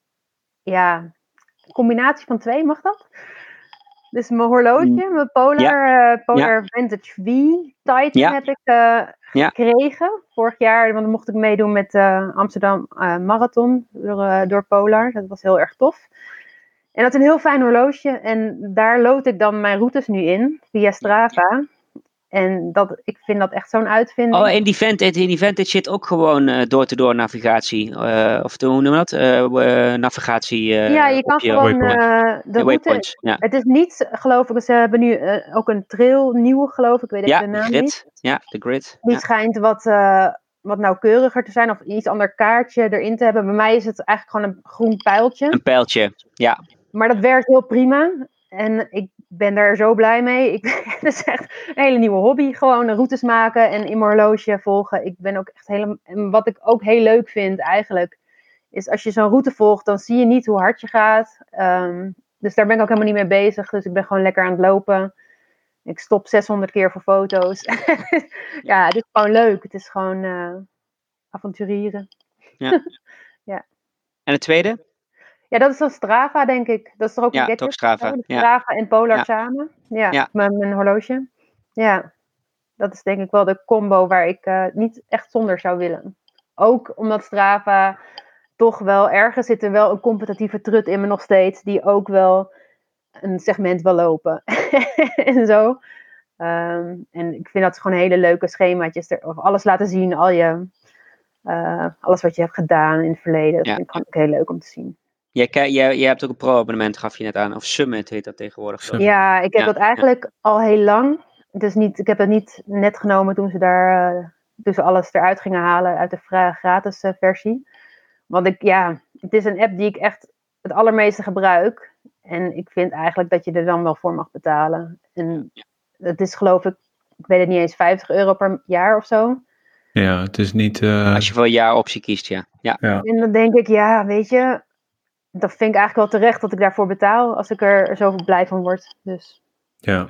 ja, een combinatie van twee, mag dat? Dus mijn horloge, mijn Polar, eh, Polar Vantage V Titan Ja. heb ik Ja. vorig jaar, want dan mocht ik meedoen met eh, Amsterdam eh, Marathon door, eh, door Polar. Dat was heel erg tof. En dat is een heel fijn horloge. En daar lood ik dan mijn routes nu in, via Strava. En dat, ik vind dat echt zo'n uitvinding. Oh, in die, Vantage, in die Vantage zit ook gewoon uh, door-to-door navigatie. Uh, of hoe noemen we dat? Uh, navigatie. ja, je kan gewoon de route... Waypoints, ja. Het is niet, geloof ik, ze hebben nu ook een trail nieuw, geloof ik. weet ja, de naam grid. niet. Ja, de grid. Die ja. schijnt wat, wat nauwkeuriger te zijn of iets ander kaartje erin te hebben. Bij mij is het eigenlijk gewoon een groen pijltje. Een pijltje, ja. Maar dat werkt heel prima. En ik ben daar zo blij mee. Ik, het is echt een hele nieuwe hobby. Gewoon routes maken en in mijn horloge volgen. Ik ben ook echt helemaal. En wat ik ook heel leuk vind eigenlijk. Is als je zo'n route volgt, dan zie je niet hoe hard je gaat. Um, dus daar ben ik ook helemaal niet mee bezig. Dus ik ben gewoon lekker aan het lopen. Ik stop 600 keer voor foto's. ja, het is gewoon leuk. Het is gewoon uh, avonturieren. Ja. ja. En het tweede? Ja, dat is dan Strava, denk ik. Dat is toch ook ja, een gadget? toch Strava. Ja. Strava en Polar Ja. samen. Ja, Ja. Mijn, mijn horloge. Ja, dat is denk ik wel de combo waar ik eh, niet echt zonder zou willen. Ook omdat Strava toch wel ergens zit er wel een competitieve trut in me nog steeds, die ook wel een segment wil lopen. en zo. Ehm, en ik vind dat gewoon hele leuke schemaatjes. Er, of alles laten zien, al je, eh, alles wat je hebt gedaan in het verleden. Dat Ja. vind ik gewoon ook heel leuk om te zien. Jij, jij, jij, jij hebt ook een pro-abonnement, gaf je net aan. Of Summit heet dat tegenwoordig. Ja, ik heb Ja, dat eigenlijk al heel lang. Dus niet, ik heb het niet net genomen toen ze, daar, eh, toen ze alles eruit gingen halen uit de gratis eh, versie. Want ik, ja, het is een app die ik echt het allermeeste gebruik. En ik vind eigenlijk dat je er dan wel voor mag betalen. En het is geloof ik, ik weet het niet eens, 50 euro per jaar of zo. Ja, het is niet... eh, Als je voor een jaar optie kiest, ja. ja. En dan denk ik, ja, weet je, dat vind ik eigenlijk wel terecht dat ik daarvoor betaal. Als ik er zo blij van word. Dus ja.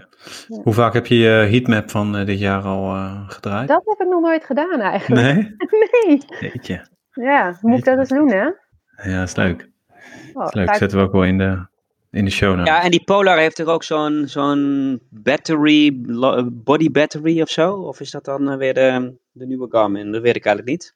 Hoe vaak heb je je heatmap van eh, dit jaar al eh, gedraaid? dat heb ik nog nooit gedaan eigenlijk. Nee? Nee. Jeetje. Ja, moet ik dat eens doen, hè? Ja, dat is leuk. Oh, Dat is leuk. Zetten we ook wel in de, in de show notes. Ja, en die Polar heeft er ook zo'n zo'n battery, body battery of zo? Of is dat dan eh, weer de, de nieuwe Garmin? Dat weet ik eigenlijk niet.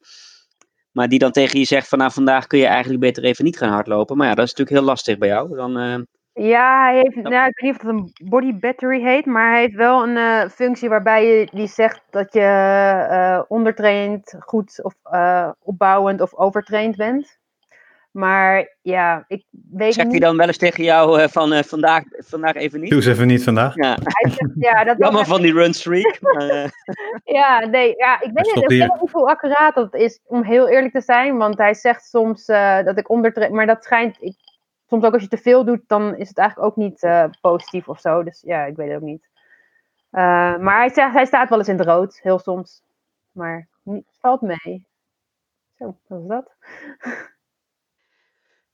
Maar die dan tegen je zegt van nou vandaag kun je eigenlijk beter even niet gaan hardlopen. Maar ja, dat is natuurlijk heel lastig bij jou. Dan, eh, Ja, hij heeft, nou, ik weet niet of het een body battery heet, maar hij heeft wel een eh, functie waarbij je die zegt dat je eh ondertraind, goed of opbouwend of overtraind bent. Maar ja, ik weet zegt hij dan wel eens tegen jou eh, van eh, vandaag, vandaag even niet? Doe eens even niet vandaag. Ja, Hij zegt, ja, dat jammer van die run streak. maar, eh, Ja, nee, ja, ik weet niet, ik hier. weet niet hoe accuraat dat is, om heel eerlijk te zijn. Want hij zegt soms eh, dat ik ondertraind, maar dat schijnt, ik, soms ook als je te veel doet, dan is het eigenlijk ook niet eh, positief of zo. Dus ja, ik weet het ook niet. Eh, maar hij, zegt, hij staat wel eens in het rood, heel soms. Maar het valt mee. Zo, wat is dat?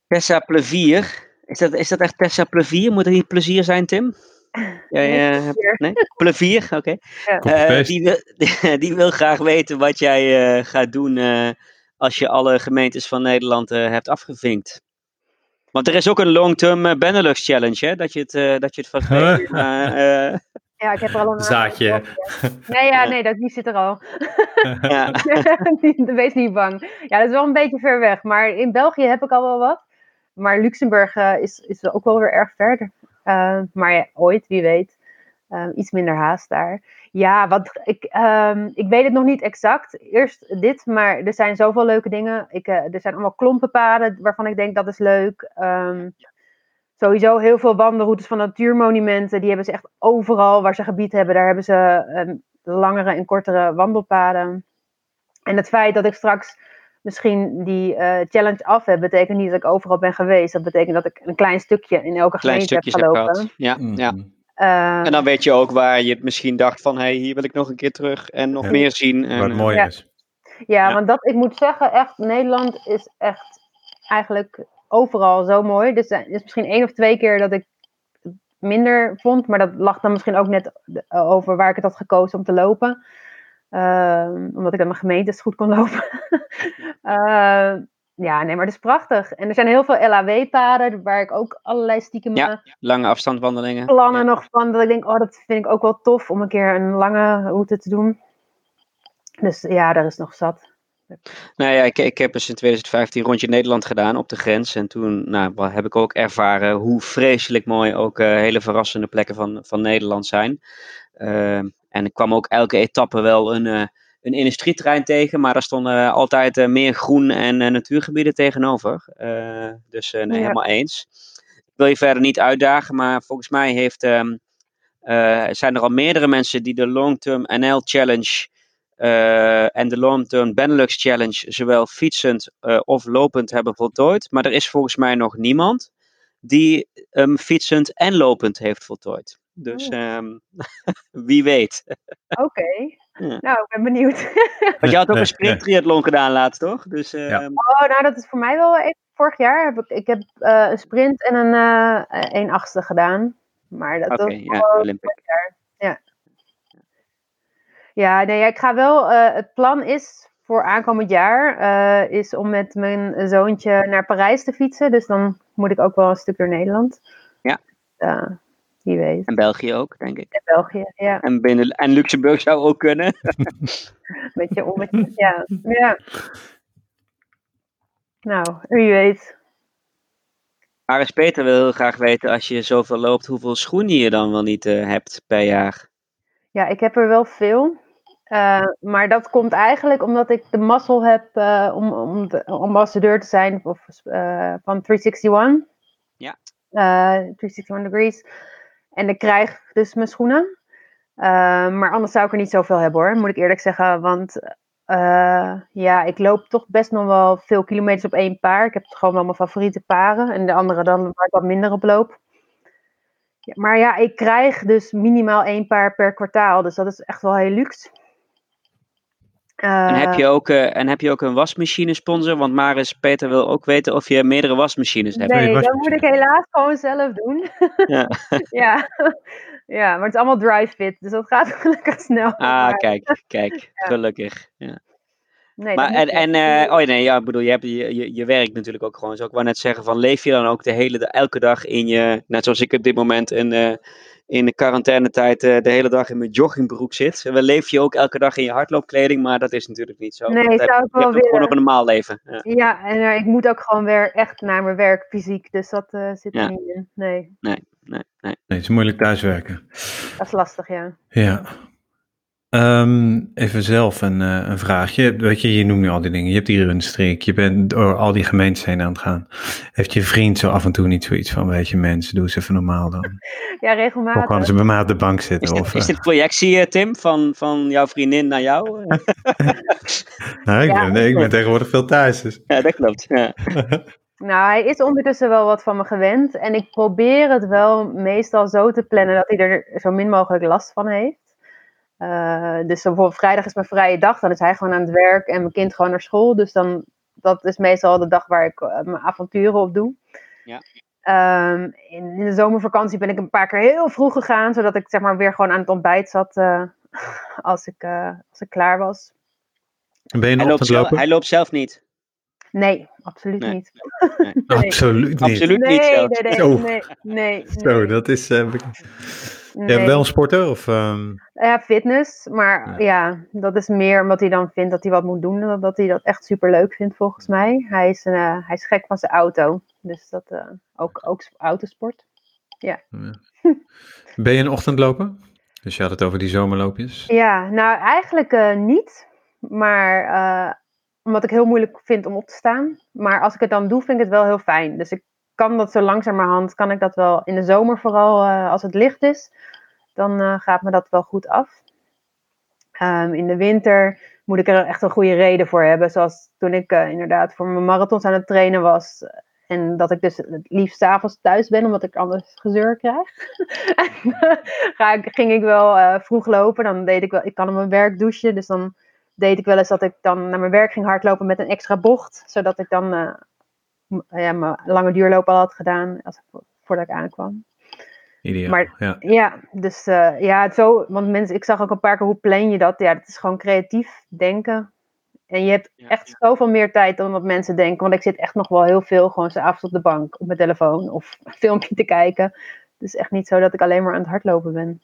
Tessa Plevier. Is dat, is dat echt Tessa Plevier? Moet er niet plezier zijn, Tim? Eh, plezier. nee? Plevier, oké. Ja. Eh, die, wil, die wil graag weten wat jij eh, gaat doen eh, als je alle gemeentes van Nederland eh, hebt afgevinkt. Want er is ook een long-term Benelux challenge, hè? Dat je het, eh, dat je het. Maar, eh, Ja, ik heb er al een... Zaadje. Nee, ja, nee, dat, die zit er al. ja. Wees niet bang. Ja, dat is wel een beetje ver weg. Maar in België heb ik al wel wat. Maar Luxemburg eh, is, is ook wel weer erg verder. Eh, maar ja, ooit, wie weet. Eh, iets minder haast daar. Ja, wat, ik, ehm, ik weet het nog niet exact. Eerst dit, maar er zijn zoveel leuke dingen. Ik, er zijn allemaal klompenpaden waarvan ik denk dat is leuk. Ehm, sowieso heel veel wandelroutes van natuurmonumenten. Die hebben ze echt overal waar ze gebied hebben. Daar hebben ze ehm, langere en kortere wandelpaden. En het feit dat ik straks misschien die eh, challenge af heb, betekent niet dat ik overal ben geweest. Dat betekent dat ik een klein stukje in elke Klein gemeente heb stukjes heb gelopen. gehad. Ja, ja. Mhm. Eh, En dan weet je ook waar je het misschien dacht van, hé, hey, hier wil ik nog een keer terug en nog Ja. meer zien. En, het eh, mooi ja. is. ja, ja. want dat, ik moet zeggen, echt, Nederland is echt eigenlijk overal zo mooi. Dus er is misschien één of twee keer dat ik het minder vond, maar dat lag dan misschien ook net over waar ik het had gekozen om te lopen. Ehm, omdat ik aan mijn gemeentes goed kon lopen. Eh, ja, nee, maar het is prachtig. En er zijn heel veel LAW-paden, waar ik ook allerlei stiekem Ja. eh, lange afstandwandelingen. plannen Ja. nog van. Dat ik denk, oh, dat vind ik ook wel tof om een keer een lange route te doen. Dus ja, daar is nog zat. Nou ja, ik, ik heb dus in 2015 rondje Nederland gedaan op de grens. En toen nou, heb ik ook ervaren hoe vreselijk mooi ook uh, hele verrassende plekken van, van Nederland zijn. Uh, en ik kwam ook elke etappe wel een, uh, een industrieterrein tegen, maar daar stonden altijd meer groen en natuurgebieden tegenover. dus nee, ja. helemaal eens. Ik wil je verder niet uitdagen, maar volgens mij heeft, um, zijn er al meerdere mensen die de Long Term NL Challenge uh, en de Long Term Benelux Challenge zowel fietsend uh, of lopend hebben voltooid. Maar er is volgens mij nog niemand die hem um, fietsend en lopend heeft voltooid. Dus oh. um, wie weet. Oké. Okay. Ja. Nou, ik ben benieuwd. Want je had ook een sprint triathlon gedaan laatst, toch? Dus, um... ja. Oh, nou dat is voor mij wel even. Vorig jaar heb ik, ik heb uh, een sprint en een een achtste gedaan. Maar dat okay, was ja, Olympic. jaar. Ja. Ja, nee, ik ga wel. Uh, het plan is voor aankomend jaar uh, is om met mijn zoontje naar Parijs te fietsen. Dus dan moet ik ook wel een stuk door Nederland. Ja. Wie weet. En België ook, denk ik. En België, ja. En, binnen, en Luxemburg zou ook kunnen. Beetje om ja. ja. Nou, wie weet. Aris Peter wil heel graag weten, als je zoveel loopt, hoeveel schoenen je dan wel niet hebt per jaar? Ja, ik heb er wel veel. Uh, maar dat komt eigenlijk omdat ik de mazzel heb uh, om, om de ambassadeur te zijn of, van 361. Ja. 361 Degrees. En ik krijg dus mijn schoenen. maar anders zou ik er niet zoveel hebben hoor, moet ik eerlijk zeggen. Want ja, ik loop toch best nog wel veel kilometers op één paar. Ik heb gewoon wel mijn favoriete paren. En de andere dan waar ik wat minder op loop. Ja, maar ja, ik krijg dus minimaal één paar per kwartaal. Dus dat is echt wel heel luxe. Uh, en, heb je ook, uh, en heb je ook een wasmachine sponsor? Want Maris Peter wil ook weten of je meerdere wasmachines hebt. Nee, dat moet ik helaas gewoon zelf doen. Ja. ja. ja, maar het is allemaal dry fit, dus dat gaat gelukkig snel. Ah, kijk, kijk, ja. gelukkig. Ja. Nee, maar en, en uh, oh nee, ja, ik bedoel, je, hebt, je, je, je werkt natuurlijk ook gewoon. Zo ik wou net zeggen, van leef je dan ook de hele, de, elke dag in je, net zoals ik op dit moment in, uh, in de quarantainetijd uh, de hele dag in mijn joggingbroek zit. We leef je ook elke dag in je hardloopkleding, maar dat is natuurlijk niet zo. Nee, dat zou ik wel willen. gewoon op een normaal leven. Ja, ja en ik moet ook gewoon weer echt naar mijn werk fysiek, dus dat zit er niet in. Nee. Nee, nee, nee. Nee, het is moeilijk thuiswerken. Dat is lastig, ja. Ja. Um, even zelf een, uh, een vraagje. Weet je, je noemt nu al die dingen. Je hebt hier een streek. Je bent door al die gemeentes heen aan het gaan. Heeft je vriend zo af en toe niet zoiets van, weet je, mensen, doe eens even normaal dan? Ja, regelmatig. Of kan ze bij mij op de bank zitten? Is dit, of, is dit projectie, uh, Tim, van, van jouw vriendin naar jou? nou, ik, ja, ben, nee, ik ben tegenwoordig veel thuis. Dus. Ja, dat klopt. Ja. Nou, hij is ondertussen wel wat van me gewend. En ik probeer het wel meestal zo te plannen dat hij er zo min mogelijk last van heeft. Uh, dus bijvoorbeeld vrijdag is mijn vrije dag, dan is hij gewoon aan het werk en mijn kind gewoon naar school. Dus dan, dat is meestal de dag waar ik uh, mijn avonturen op doe. Ja. Um, in, in, de zomervakantie ben ik een paar keer heel vroeg gegaan, zodat ik zeg maar weer gewoon aan het ontbijt zat uh, als, ik, als ik klaar was. Ben je hij, loopt zelf, hij loopt zelf niet? Nee, absoluut nee. niet. Nee. nee. Absoluut niet. Absoluut nee, niet zelfs. Nee, nee, nee, nee, nee, Zo, dat is... Nee. Wel een sporter? Of, um... Ja, fitness. Maar ja. ja. dat is meer omdat hij dan vindt dat hij wat moet doen. Dan dat hij dat echt super leuk vindt volgens mij. Hij is, een, uh, hij is gek van zijn auto. Dus dat uh, ook, ook autosport. Ja. ja. ben je een ochtendloper? Dus je had het over die zomerloopjes. Ja, nou eigenlijk uh, niet. Maar omdat ik heel moeilijk vind om op te staan. Maar als ik het dan doe, vind ik het wel heel fijn. Dus ik kan dat zo langzamerhand, kan ik dat wel in de zomer vooral uh, als het licht is, dan uh, gaat me dat wel goed af. Um, in de winter moet ik er echt een goede reden voor hebben. Zoals toen ik uh, inderdaad voor mijn marathons aan het trainen was. En dat ik dus het liefst avonds thuis ben, omdat ik anders gezeur krijg. Ging ik wel vroeg lopen. Dan deed ik wel, ik kan op mijn werk douchen. Dus dan deed ik wel eens dat ik dan naar mijn werk ging hardlopen met een extra bocht. Zodat ik dan ja, mijn lange duurloop al had gedaan als, voordat ik aankwam. Ideaal, maar, ja. ja, dus uh, ja, zo, want mensen, ik zag ook een paar keer hoe plan je dat. Ja, dat is gewoon creatief denken. En je hebt ja, echt ja. zoveel meer tijd dan wat mensen denken. Want ik zit echt nog wel heel veel gewoon s'avonds op de bank op mijn telefoon of een filmpje te kijken. Het is echt niet zo dat ik alleen maar aan het hardlopen ben.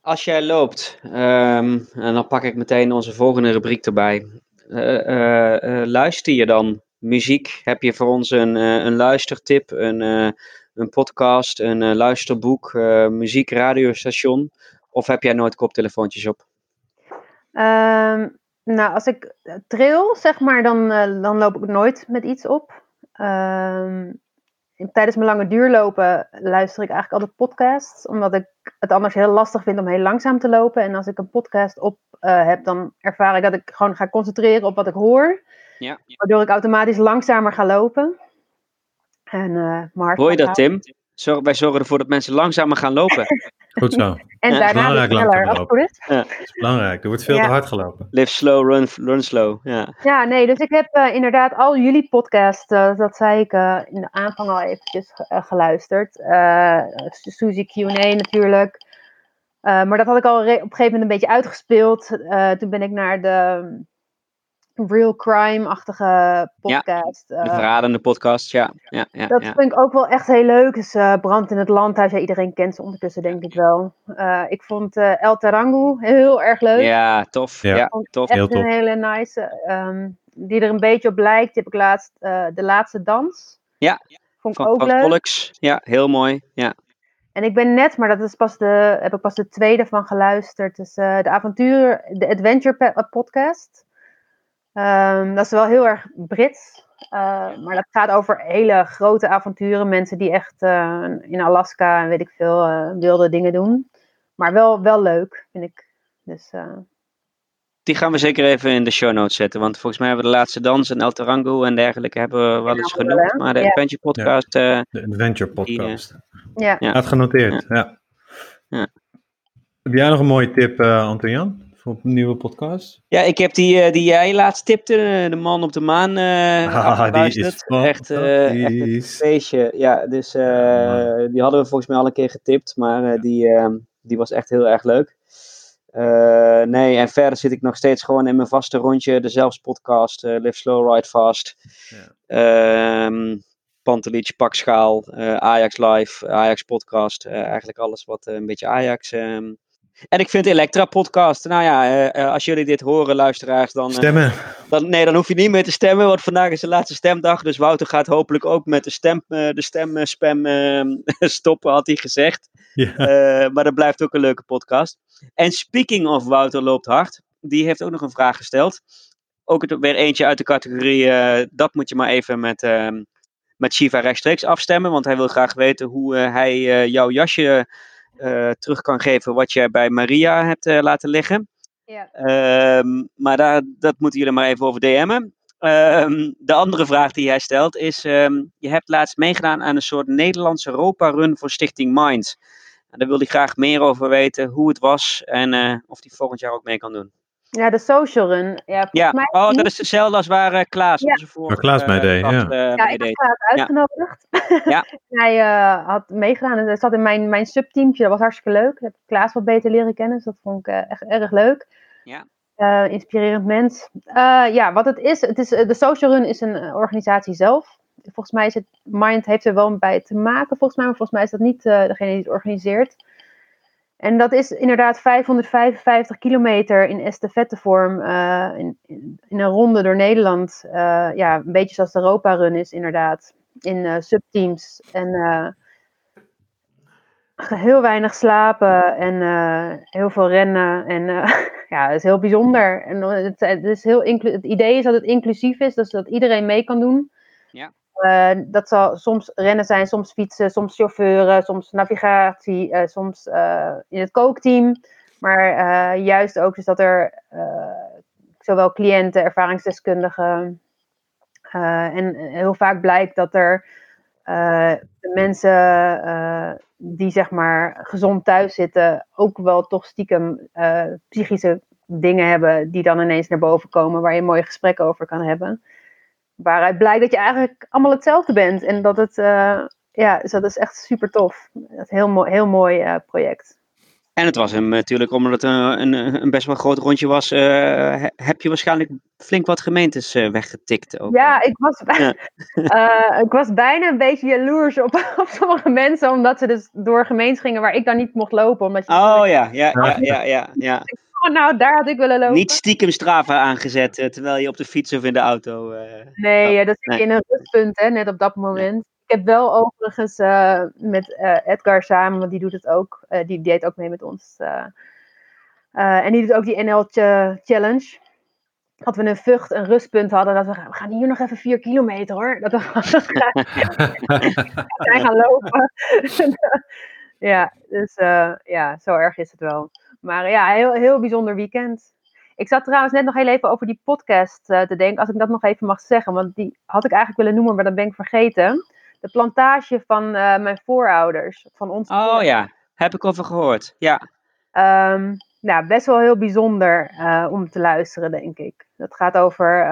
als jij loopt, ehm, en dan pak ik meteen onze volgende rubriek erbij. Eh, eh, eh, luister je dan muziek? Heb je voor ons een, eh, een luistertip, een, eh, een podcast, een eh, luisterboek, muziek, radiostation? Of heb jij nooit koptelefoontjes op? Ehm, nou, als ik trail, zeg maar, dan, dan loop ik nooit met iets op. Ehm, tijdens mijn lange duurlopen luister ik eigenlijk altijd podcasts, omdat ik het anders heel lastig vind om heel langzaam te lopen. En als ik een podcast op heb, dan ervaar ik dat ik gewoon ga concentreren op wat ik hoor, Ja. waardoor ik automatisch langzamer ga lopen. En, eh, hart Hoor je dat. Tim? Zorg, wij zorgen ervoor dat mensen langzamer gaan lopen. Goed zo. Dat En Ja, daarna sneller, als het is. is belangrijk. Er wordt veel Ja. te hard gelopen. Live slow, run, run slow. Ja. Ja, nee, dus ik heb eh, inderdaad al jullie podcast, eh, dat zei ik in de aanvang al eventjes ge- geluisterd. Eh Suzy Q&A natuurlijk. Eh, maar dat had ik al op een gegeven moment een beetje uitgespeeld. Eh, toen ben ik naar de real crime-achtige podcast. De eh, verradende podcast, ja. ja, ja, dat ja. vind ik ook wel echt heel leuk. Dus eh, Brand in het Landhuis, ja, iedereen kent ze ondertussen denk ik wel. Eh, ik vond eh, El Tarangu heel erg leuk. Ja, tof. Ja. Ja, tof. Echt Heel tof. een hele nice. ehm, die er een beetje op lijkt. Die heb ik laatst eh, De Laatste Dans. Ja, Vond ik Van ook Frank leuk. Volks. Ja, heel mooi. Ja. En ik ben net, maar dat is pas de, heb ik pas de tweede van geluisterd. Dus eh, de avontuur, de Adventure podcast. Ehm, dat is wel heel erg Brits. eh, maar dat gaat over hele grote avonturen. Mensen die echt eh, in Alaska en weet ik veel eh, wilde dingen doen. Maar wel, wel leuk, vind ik. Dus eh, Die gaan we zeker even in de show notes zetten. Want volgens mij hebben we de laatste dans en El Tarango en dergelijke hebben we wel eens genoemd. Maar de Ja. Adventure podcast, eh, De Adventure podcast. ja. Ja. Had genoteerd, ja. Ja. Heb jij nog een mooie tip, eh Anton-Jan? Voor een nieuwe podcast? ja, ik heb die, eh, die jij laatst tipte, eh, de man op de maan, Ah, die is echt, echt een feestje. Ja, dus Ja, die hadden we volgens mij al een keer getipt, maar die, eh, die was echt heel erg leuk. Nee, en verder zit ik nog steeds gewoon in mijn vaste rondje. De Zelfs podcast, Live Slow, Ride Fast. Ja. Ehm Pantelic, Pakschaal, Ajax Live, Ajax podcast. eigenlijk alles wat een beetje Ajax... ehm. En ik vind Elektra podcast. Nou ja, eh, eh, als jullie dit horen, luisteraars, dan... eh, Stemmen. dan, nee, dan hoef je niet meer te stemmen, want vandaag is de laatste stemdag. Dus Wouter gaat hopelijk ook met de, stem, de stemspam stoppen, had hij gezegd. Ja. Maar dat blijft ook een leuke podcast. En speaking of Wouter loopt hard, die heeft ook nog een vraag gesteld. Ook het, weer eentje uit de categorie, dat moet je maar even met, ehm, met Shiva rechtstreeks afstemmen. Want hij wil graag weten hoe hij jouw jasje eh, terug kan geven wat je bij Maria hebt eh, laten liggen. Ja. Ehm, maar daar, dat moeten jullie maar even over DM'en. Ehm, de andere vraag die hij stelt is: ehm, Je hebt laatst meegedaan aan een soort Nederlandse Europa-run voor Stichting Mind. En daar wil hij graag meer over weten, hoe het was en eh, of hij volgend jaar ook mee kan doen. Ja, de social run. Ja, volgens Ja, mij oh, niet- dat is dezelfde als waar eh, Klaas, Ja. onze vorige Waar Klaas eh, meedeed, gast, ja. eh, Ja, ik heb meedeed. Klaas uitgenodigd. Ja. hij eh, had meegedaan en hij zat in mijn, mijn subteamtje. Dat was hartstikke leuk. Ik heb Klaas wat beter leren kennen, dus dat vond ik eh, echt erg leuk. Ja. Eh, inspirerend mens. Eh, ja, wat het is, het is eh, de Social Run is een eh, organisatie zelf. Volgens mij is het, Mind heeft er wel bij te maken, volgens mij, maar volgens mij is dat niet eh, degene die het organiseert. En dat is inderdaad 555 kilometer in estafettevorm, eh in, in, een ronde door Nederland. Eh, ja, een beetje zoals de Europa Run is inderdaad, in eh, subteams. En heel weinig slapen en heel veel rennen. En ja, het is heel bijzonder. En het, is heel het idee is dat het inclusief is, dus dat iedereen mee kan doen. Ja. Eh, dat zal soms rennen zijn, soms fietsen, soms chauffeuren, soms navigatie, eh, soms eh, in het kookteam. Maar juist ook dus dat er zowel cliënten, ervaringsdeskundigen. en heel vaak blijkt dat er de mensen die zeg maar gezond thuis zitten, ook wel toch stiekem psychische dingen hebben die dan ineens naar boven komen, waar je een mooi gesprek over kan hebben. Waaruit blijkt dat je eigenlijk allemaal hetzelfde bent. En dat het, eh, ja, dus dat is echt super tof. Dat is een heel mooi, heel mooi eh, project. En het was hem natuurlijk, omdat het een, een, een best wel groot rondje was, eh, he- heb je waarschijnlijk flink wat gemeentes uh, weggetikt. Ook. Ja, ik was, ja. uh, ik was bijna een beetje jaloers op, op sommige mensen, omdat ze dus door gemeentes gingen waar ik dan niet mocht lopen. Omdat je oh ja, ja, ja, ja, ja, ja. Oh, nou, daar had ik willen lopen. Niet stiekem Strava aangezet, terwijl je op de fiets of in de auto... nee, dat zit nee. in een rustpunt, hè, net op dat moment. Ik heb wel overigens met Edgar samen, want die doet het ook, die deed ook mee met ons... en die doet ook die NL Challenge dat we een vucht, een rustpunt hadden. Dat we, we gaan hier nog even vier kilometer hoor. Dat we zijn gaan lopen. ja, dus ja, zo erg is het wel. Maar ja, heel, heel bijzonder weekend. Ik zat trouwens net nog heel even over die podcast uh, te denken, als ik dat nog even mag zeggen. Want die had ik eigenlijk willen noemen, maar dat ben ik vergeten. De plantage van uh, mijn voorouders. Van ons oh ja, heb ik over gehoord. Ja. Um, nou, best wel heel bijzonder uh, om te luisteren, denk ik. Dat gaat over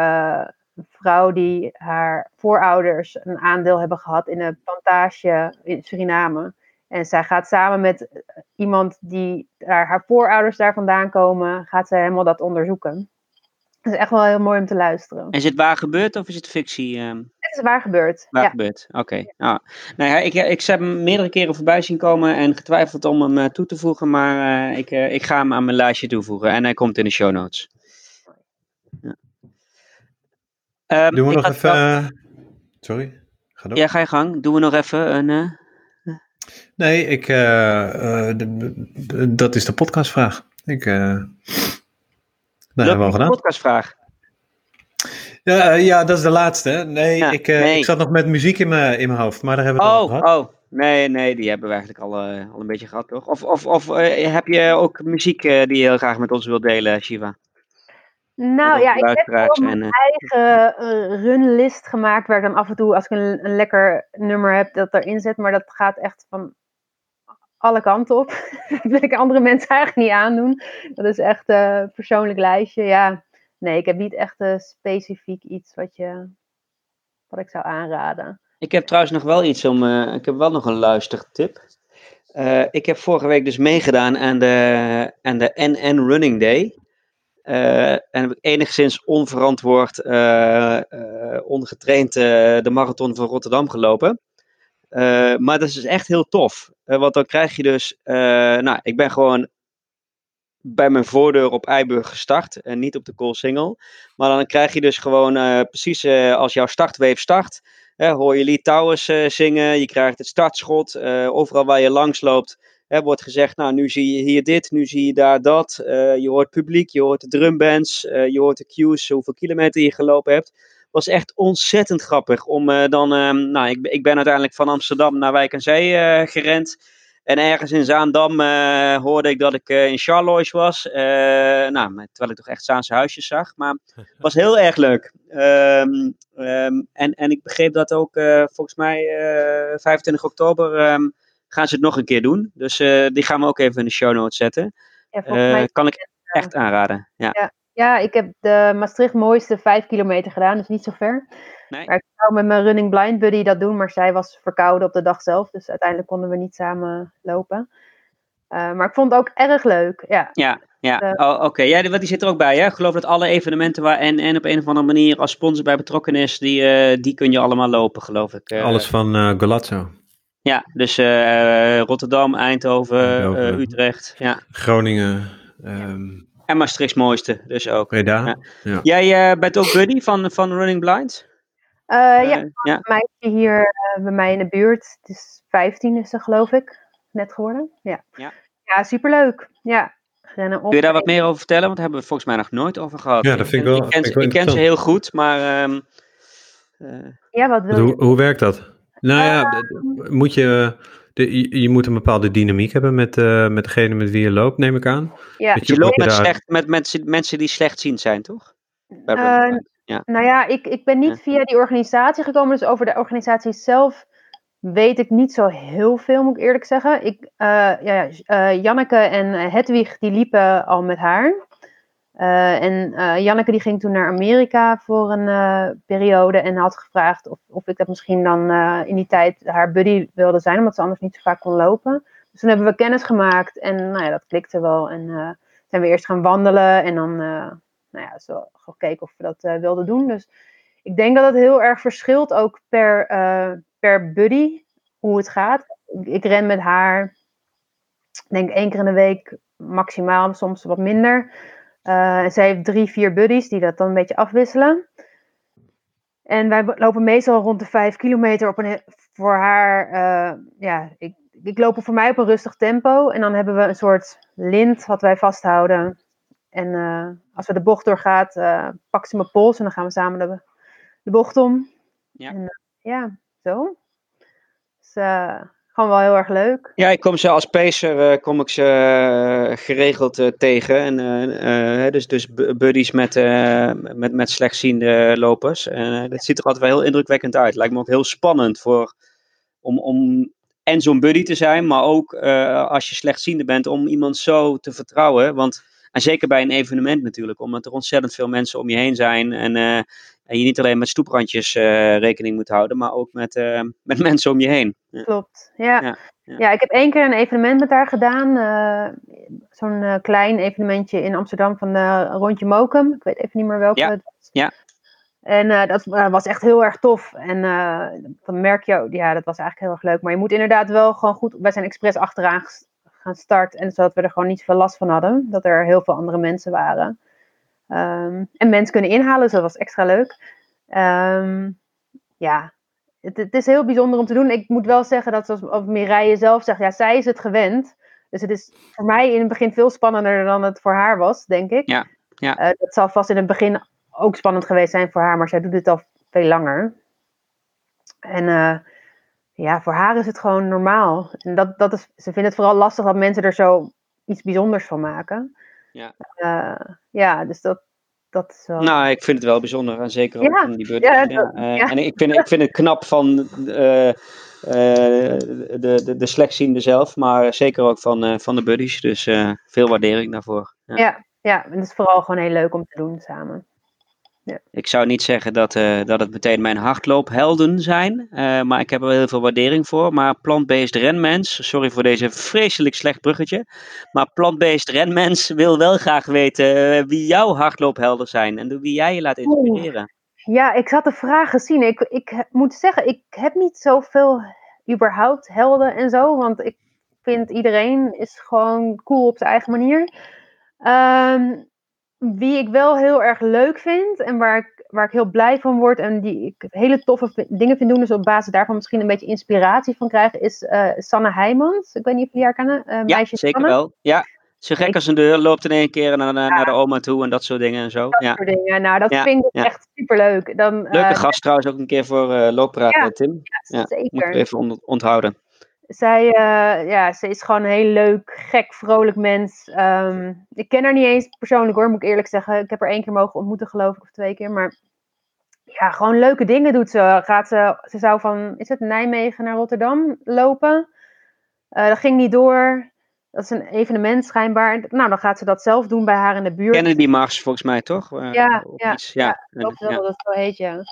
een vrouw die haar voorouders een aandeel hebben gehad in een plantage in Suriname. En zij gaat samen met iemand die daar, haar voorouders daar vandaan komen, gaat zij helemaal dat onderzoeken. Het is echt wel heel mooi om te luisteren. Is het waar gebeurd of is het fictie? Uh... Het is waar gebeurd. Waar ja. gebeurd, oké. Okay. Nou, nou ja, ik, ik heb hem meerdere keren voorbij zien komen en getwijfeld om hem uh, toe te voegen, maar uh, ik, uh, ik ga hem aan mijn lijstje toevoegen en hij komt in de show notes. Ja. Um, Doen we nog even... Sorry, ga door. Ja, ga je gang. Doen we nog even een... Nee, ik, de, de, dat is de podcastvraag. Ik... Dat hebben we al gedaan. podcastvraag. Ja, ja, dat is de laatste. Nee, ja, ik, nee, ik zat nog met muziek in mijn, in mijn hoofd, maar daar hebben we het oh, al gehad. Oh, nee, nee, die hebben we eigenlijk al, al een beetje gehad, toch? Of, of, of heb je ook muziek die je heel graag met ons wilt delen, Shiva? Nou ja, ik heb gewoon mijn en, eigen runlist gemaakt, waar ik dan af en toe, als ik een, een lekker nummer heb, dat erin zet. Maar dat gaat echt van alle kanten op. dat wil ik andere mensen eigenlijk niet aandoen. Dat is echt een persoonlijk lijstje. Ja, nee, ik heb niet echt uh, specifiek iets wat, je, wat ik zou aanraden. Ik heb trouwens nog wel iets om. Uh, ik heb wel nog een luistertip. Ik heb vorige week dus meegedaan aan de, aan de NN Running Day. En heb ik enigszins onverantwoord, ongetraind de marathon van Rotterdam gelopen. Maar dat is dus echt heel tof. Want dan krijg je dus. Nou, ik ben gewoon bij mijn voordeur op Eiburg gestart. En niet op de Koolsingel. Maar dan krijg je dus gewoon precies als jouw startweef start. hoor je Lee Towers zingen. Je krijgt het startschot. overal waar je langs loopt. Wordt gezegd, nou nu zie je hier dit, nu zie je daar dat. je hoort publiek, je hoort de drumbands, je hoort de cues, hoeveel kilometer je gelopen hebt was echt ontzettend grappig. Om uh, dan, uh, nou, ik, ik ben uiteindelijk van Amsterdam naar Wijk aan Zee gerend. En ergens in Zaandam hoorde ik dat ik in Charlois was. nou, terwijl ik toch echt Zaanse huisjes zag. Maar het was heel erg leuk. Um, um, en, en ik begreep dat ook volgens mij 25 oktober um, gaan ze het nog een keer doen. Dus die gaan we ook even in de show notes zetten. Ja, mij kan ik echt aanraden. ja. ja. Ja, ik heb de Maastricht mooiste vijf kilometer gedaan, dus niet zo ver. Nee. Maar ik zou met mijn running blind buddy dat doen, maar zij was verkouden op de dag zelf. Dus uiteindelijk konden we niet samen lopen. Uh, maar ik vond het ook erg leuk. Ja, ja, ja. Uh, oh, oké. Okay. Ja, die zit er ook bij. Hè? Ik geloof dat alle evenementen waar en, op een of andere manier als sponsor bij betrokken is, die, uh, die kun je allemaal lopen, geloof ik. Alles van uh, Galazzo. Ja, dus Rotterdam, Eindhoven, Eindhoven Utrecht. Ja. Groningen. Um, en Maastricht's mooiste, dus ook. Ja. Ja. Jij uh, bent ook buddy van, van Running Blind? Uh, uh, ja, ja, een meisje hier bij mij in de buurt. Het is 15 is ze geloof ik, net geworden. Ja, ja. ja superleuk. Ja, rennen op. Kun je daar wat meer over vertellen? Want daar hebben we volgens mij nog nooit over gehad. Ja, dat vind ik wel. Ik ken, ik, ik ken ze heel goed, maar... Um, ja, wat wil je? Hoe, hoe werkt dat? Nou ja, moet je de, je, moet een bepaalde dynamiek hebben met, uh, met degene met wie je loopt, neem ik aan. Ja. je, je loopt met, daar... slecht, met mensen, mensen die slechtziend zijn, toch? Uh, ja. Nou ja, ik, ik ben niet via die organisatie gekomen, dus over de organisatie zelf weet ik niet zo heel veel, moet ik eerlijk zeggen. Ik, uh, ja, Janneke en Hedwig, die liepen al met haar. Uh, en uh, Janneke die ging toen naar Amerika voor een uh, periode en had gevraagd of, of ik dat misschien dan in die tijd haar buddy wilde zijn, omdat ze anders niet zo vaak kon lopen. Dus toen hebben we kennis gemaakt en nou ja, dat klikte wel. En zijn we eerst gaan wandelen en dan nou ja, zo gekeken of we dat eh, wilden doen. Dus ik denk dat het heel erg verschilt ook per, eh, per buddy hoe het gaat. Ik, ik ren met haar, denk één keer in de week maximaal, soms wat minder. En zij heeft drie, vier buddies die dat dan een beetje afwisselen. En wij lopen meestal rond de vijf kilometer op een, voor haar. Uh, ja, ik, ik loop voor mij op een rustig tempo. En dan hebben we een soort lint wat wij vasthouden. En uh, als we de bocht doorgaat, uh, pakt ze mijn pols en dan gaan we samen de, de bocht om. Ja. En, ja, zo. Dus gewoon wel heel erg leuk. Ja, ik kom ze als pacer uh, kom ik ze uh, geregeld uh, tegen. En, dus, dus buddies met, met, met slechtziende lopers. En dat ziet er altijd wel heel indrukwekkend uit. Lijkt me ook heel spannend voor, om, om en zo'n buddy te zijn, maar ook als je slechtziende bent, om iemand zo te vertrouwen. Want en zeker bij een evenement natuurlijk, omdat er ontzettend veel mensen om je heen zijn. En, uh, en je niet alleen met stoeprandjes uh, rekening moet houden, maar ook met, uh, met mensen om je heen. Klopt, ja. Ja, ja. ja. ik heb één keer een evenement met haar gedaan. Zo'n klein evenementje in Amsterdam van de Rondje Mokum. Ik weet even niet meer welke ja. het was. Ja. En dat was echt heel erg tof. En dan merk je, ja, dat was eigenlijk heel erg leuk. Maar je moet inderdaad wel gewoon goed. Wij zijn expres achteraan gaan starten. En zodat we er gewoon niet zoveel last van hadden. Dat er heel veel andere mensen waren. Um, en mensen kunnen inhalen, dus dat was extra leuk. Um, ja, het, het, is heel bijzonder om te doen. Ik moet wel zeggen dat, zoals Mireille zelf zegt, ja, zij is het gewend. Dus het is voor mij in het begin veel spannender dan het voor haar was, denk ik. Ja, ja. Uh, dat zal vast in het begin ook spannend geweest zijn voor haar, maar zij doet het al veel langer. En uh, ja, voor haar is het gewoon normaal. En dat, dat is, ze vindt het vooral lastig dat mensen er zo iets bijzonders van maken. Ja, uh, ja dus dat, dat is wel... Nou, ik vind het wel bijzonder. En zeker ook Ja, van die buddies. ja, Ja, dat- eh, ja. En ik vind, ik vind het knap van eh, eh, de, de, de slechtziende zelf, maar zeker ook van, eh, van de buddies. Dus eh, veel waardering daarvoor. Ja. Ja, ja, en het is vooral gewoon heel leuk om te doen samen. Ik zou niet zeggen dat, eh, dat het meteen mijn hardloophelden zijn, eh, maar ik heb er wel heel veel waardering voor. Maar plant-based renmens, sorry voor deze vreselijk slecht bruggetje, maar plant-based renmens wil wel graag weten eh, wie jouw hardloophelden zijn en door wie jij je laat inspireren. Ja, ik zat de vragen zien. Ik, ik moet zeggen, ik heb niet zoveel überhaupt helden en zo. Want ik vind iedereen is gewoon cool op zijn eigen manier. Ehm, wie ik wel heel erg leuk vind en waar ik, waar ik heel blij van word en die ik hele toffe dingen vind doen, dus op basis daarvan misschien een beetje inspiratie van krijgen, is eh, Sanne Heijmans. Ik weet niet of jullie haar kennen. eh, Ja, meisje zeker Sanne. wel. Ja, zo gek als een deur, loopt in één keer naar, naar, naar de oma toe en dat soort dingen en zo. Dat Ja. soort dingen. Nou, dat Ja, vind ik echt superleuk. Dan, Leuke eh, gast trouwens ook een keer voor eh Looppraat, eh, Tim. Ja, Moet zeker. ik even ont- onthouden. Zij, eh, ja, ze is gewoon een heel leuk, gek, vrolijk mens. Ehm, ik ken haar niet eens persoonlijk hoor, moet ik eerlijk zeggen. Ik heb haar één keer mogen ontmoeten, geloof ik, of twee keer. Maar ja, gewoon leuke dingen doet ze. Gaat ze, ze zou van, is het Nijmegen naar Rotterdam lopen? Eh, dat ging niet door. Dat is een evenement schijnbaar. Nou, dan gaat ze dat zelf doen bij haar in de buurt. Kennedy Mars volgens mij, toch? Eh, Ja, ja, iets, ja. dat het zo heet, ja.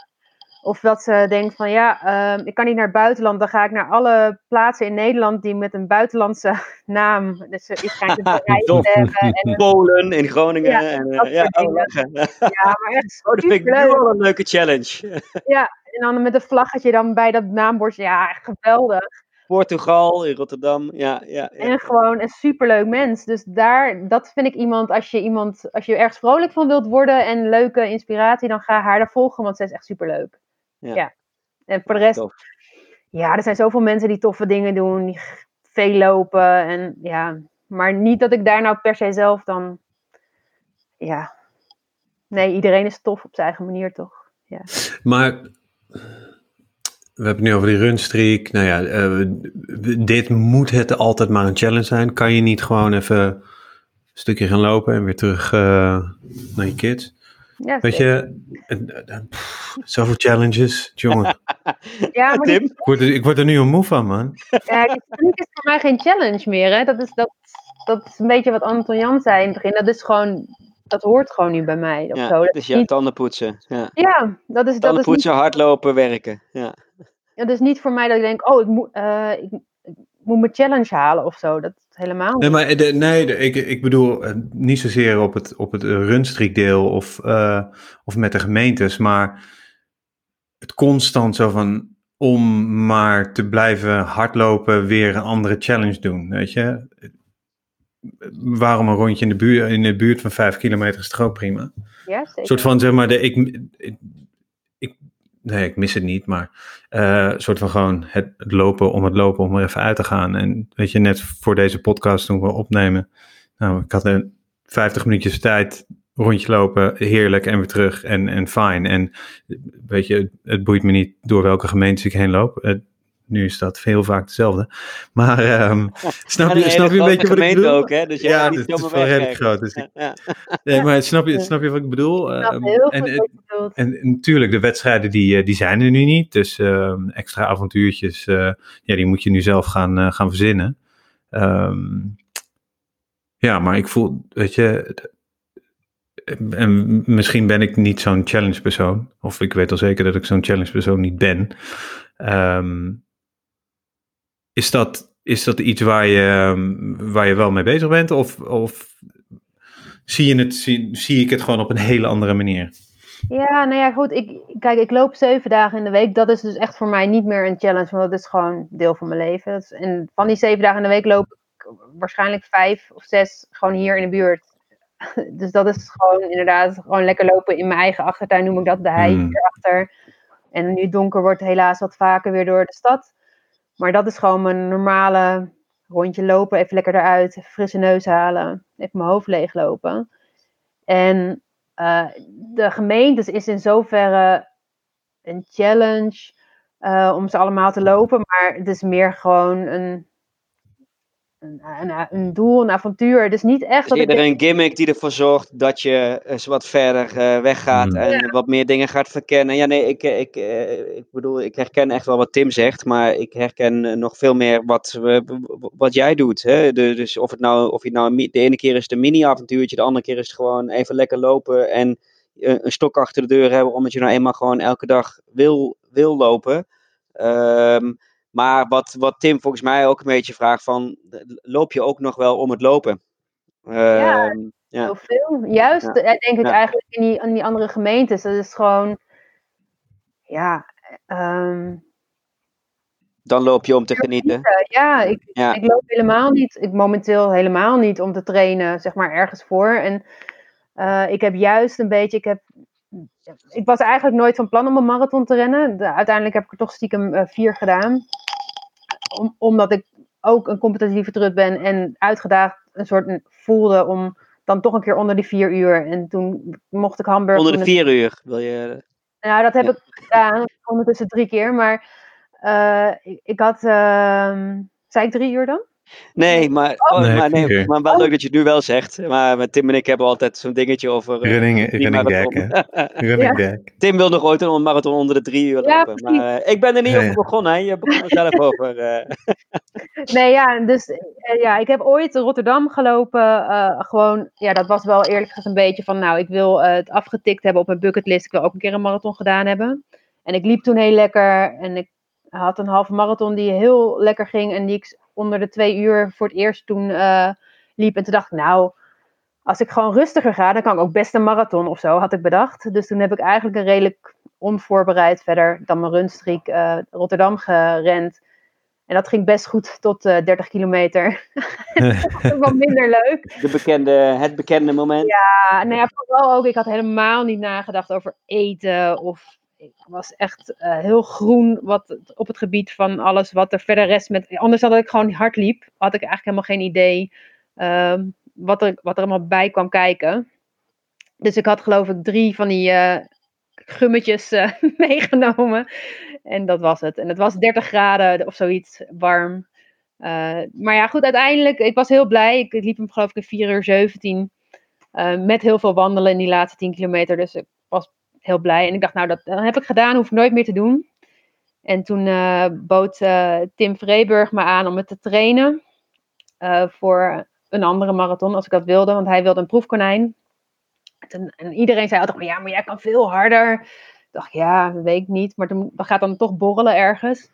Of dat ze denkt van ja, ehm, ik kan niet naar het buitenland, dan ga ik naar alle plaatsen in Nederland die met een buitenlandse naam. Dus ze is schijnt een bedrijf Tof. te hebben. En, Polen in Groningen. Ja, en, eh, dat ja, oh, ja, maar echt Oh, dat vind ik al een leuke challenge. En dan met een vlaggetje dan bij dat naambordje. Ja, echt geweldig. Portugal, in Rotterdam. Ja, ja, ja. En gewoon een superleuk mens. Dus daar, dat vind ik iemand, als je iemand, als je ergens vrolijk van wilt worden en leuke inspiratie, dan ga haar daar volgen, want zij is echt superleuk. Ja. Ja. En voor de rest, Tof. ja, er zijn zoveel mensen die toffe dingen doen, die veel lopen en ja, maar niet dat ik daar nou per se zelf dan, ja, nee, iedereen is tof op zijn eigen manier toch? Maar we hebben het nu over die runstreak. Nou ja, eh, dit moet het altijd maar een challenge zijn. Kan je niet gewoon even een stukje gaan lopen en weer terug eh, naar je kids? Ja, Weet je, eh, zoveel challenges, jongen. ja, maar die, Tim? Ik word, er, ik word er nu al moe van, man. ja, die truc is voor mij geen challenge meer, hè? Dat is, dat, dat is een beetje wat Anton Jan zei in het begin. Dat is gewoon, dat hoort gewoon nu bij mij. Of Ja, zo. Dat het is is ja, niet, tandenpoetsen. Ja. ja, dat is, dat is niet Tandenpoetsen, hardlopen, werken. Ja. Het is niet voor mij dat ik denk, oh, ik moet, eh, ik, moet mijn challenge halen of zo. Dat helemaal niet. Nee, maar de, nee, de, ik, ik bedoel eh, niet zozeer op het, op het runstreekdeel of, uh, of met de gemeentes, maar het constant zo van om maar te blijven hardlopen, weer een andere challenge doen, weet je. Waarom een rondje in de buurt, in de buurt van vijf kilometer is toch ook prima? Ja, zeker. Een soort van, zeg maar, de, ik, ik, nee, ik mis het niet, maar uh, soort van gewoon het, het, lopen om het lopen om er even uit te gaan. En weet je, net voor deze podcast toen we opnemen, nou, ik had een 50 minuutjes tijd, rondje lopen, heerlijk en weer terug en, en fijn. En weet je, het boeit me niet door welke gemeente ik heen loop. Het, nu is dat heel vaak hetzelfde. Maar um, snap, je, snap je een beetje wat ik bedoel? Ook, hè? Dus ja, het is wel redelijk groot. Dus ik, ja. nee, maar snap je, snap je wat ik bedoel? Um, en, en, en, en, natuurlijk, de wedstrijden die, die zijn er nu niet. Dus um, extra avontuurtjes, uh, ja, die moet je nu zelf gaan, uh, gaan verzinnen. ja, maar ik voel, weet je, en misschien ben ik niet zo'n challenge persoon. Of ik weet al zeker dat ik zo'n challenge persoon niet ben. Um, is, dat, is dat iets waar je, waar je wel mee bezig bent? Of, of zie, je het, zie, zie ik het gewoon op een hele andere manier? Ja, nou ja, goed. Ik, kijk, ik loop zeven dagen in de week. Dat is dus echt voor mij niet meer een challenge, want dat is gewoon deel van mijn leven. En van die zeven dagen in de week loop ik waarschijnlijk vijf of zes gewoon hier in de buurt. Dus dat is gewoon inderdaad gewoon lekker lopen in mijn eigen achtertuin, noem ik dat, de hei mm. hierachter. En nu donker wordt helaas wat vaker weer door de stad. Maar dat is gewoon mijn normale rondje lopen, even lekker eruit, even frisse neus halen, even mijn hoofd leeglopen. En uh, de gemeente is in zoverre een challenge uh, om ze allemaal te lopen, maar het is meer gewoon een een, een, doel, een avontuur. Dus niet echt. Dus eerder een gimmick die ervoor zorgt dat je eens wat verder uh, weggaat mm. en wat meer dingen gaat verkennen. Ja, nee, ik, eh, ik, uh, ik bedoel, ik herken echt wel wat Tim zegt, maar ik herken nog veel meer wat, wat jij doet. Hè? De, dus of het nou, of je nou de ene keer is het een mini-avontuurtje, de andere keer is het gewoon even lekker lopen en een, een stok achter de deur hebben, omdat je nou eenmaal gewoon elke dag wil, wil lopen. Um, maar wat, wat Tim volgens mij ook een beetje vraagt van, loop je ook nog wel om het lopen? Uh, ja, ja, heel veel. Juist, ja. Eh, denk ik eigenlijk in die, in die andere gemeentes. Dat is gewoon, ja... Um, dan loop je om te genieten. Ja, ik, ik loop helemaal niet. Ik momenteel helemaal niet om te trainen, zeg maar, ergens voor. En uh, ik heb juist een beetje, ik heb ik was eigenlijk nooit van plan om een marathon te rennen. De, uiteindelijk heb ik er toch stiekem uh, vier gedaan om, omdat ik ook een competitieve trut ben en uitgedaagd een soort voelde om dan toch een keer onder die vier uur. En toen mocht ik Hamburg. Onder de vier uur wil je. Nou, dat heb ik gedaan, ondertussen drie keer. Maar uh, ik, ik, had. Uh, zei ik drie uur dan? Nee, maar, oh, nee, maar, nee, maar wel leuk dat je het nu wel zegt. Maar met Tim en ik hebben altijd zo'n dingetje over... Uh, running, running deck, running ja. Tim wil nog ooit een marathon onder de drie uur ja, lopen. Maar uh, ik ben er niet over begonnen, hè. Je begon er zelf over. Uh. nee, ja, dus ja, ik heb ooit Rotterdam gelopen. gewoon, ja, dat was wel eerlijk gezegd een beetje van... Nou, ik wil het afgetikt hebben op mijn bucketlist. Ik wil ook een keer een marathon gedaan hebben. En ik liep toen heel lekker. En ik had een halve marathon die heel lekker ging. En die ik onder de twee uur voor het eerst toen uh, liep. En toen dacht ik, nou, als ik gewoon rustiger ga, dan kan ik ook best een marathon of zo, had ik bedacht. Dus toen heb ik eigenlijk een redelijk onvoorbereid verder dan mijn runstreek uh, Rotterdam gerend. En dat ging best goed tot uh, 30 kilometer. wat minder leuk. De bekende, het bekende moment. Ja, nou ja, vooral ook, ik had helemaal niet nagedacht over eten of ik was echt uh, heel groen wat, op het gebied van alles wat er verder rest met. Anders dan dat ik gewoon hard liep, had ik eigenlijk helemaal geen idee uh, wat, er, wat er allemaal bij kwam kijken. Dus ik had geloof ik drie van die uh, gummetjes eh, meegenomen. En dat was het. En het was 30 graden of zoiets warm. maar ja, goed, uiteindelijk, ik was heel blij. Ik liep hem geloof ik in 4 uur 17. met heel veel wandelen in die laatste 10 kilometer. Dus ik heel blij. En ik dacht, nou, dat, dat heb ik gedaan, hoef ik nooit meer te doen. En toen uh, bood uh, Tim Vreeburg me aan om het te trainen uh, voor een andere marathon, als ik dat wilde, want hij wilde een proefkonijn. En, en iedereen zei altijd, maar ja, maar jij kan veel harder. Ik dacht, ja, weet ik niet, maar dan, gaat dan toch borrelen ergens.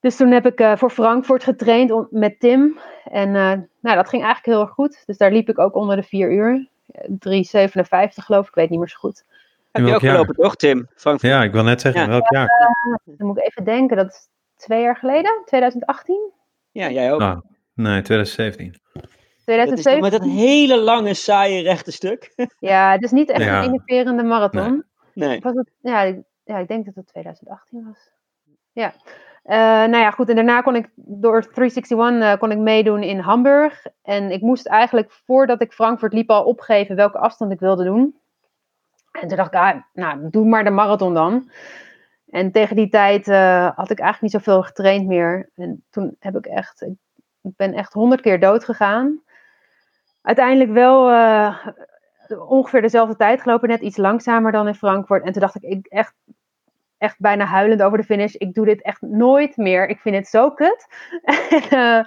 Dus toen heb ik voor Frankfurt getraind met Tim. En nou, dat ging eigenlijk heel erg goed. Dus daar liep ik ook onder de vier uur. 3,57 geloof ik, ik weet niet meer zo goed. Heb je ook gelopen, toch, Tim? Frankfurt. Ja, ik wil net zeggen, welk jaar? dan moet ik even denken, dat is twee jaar geleden, 2018? Ja, jij ook. Ah, nee, 2017. 2017. met dat hele lange, saaie rechte stuk. Ja, het is niet echt een innoverende marathon. Nee. Was het, ja, ik, ja, ik denk dat het 2018 was. Ja. Uh, nou ja, goed. En daarna kon ik door 361 uh, kon ik meedoen in Hamburg. En ik moest eigenlijk voordat ik Frankfurt liep al opgeven welke afstand ik wilde doen. En toen dacht ik, ah, nou, doe maar de marathon dan. En tegen die tijd uh, had ik eigenlijk niet zoveel getraind meer. En toen heb ik echt, ik, ben echt honderd keer dood gegaan. Uiteindelijk wel uh, ongeveer dezelfde tijd gelopen, net iets langzamer dan in Frankfurt. En toen dacht ik, ik echt, echt bijna huilend over de finish. Ik doe dit echt nooit meer. Ik vind het zo kut. en,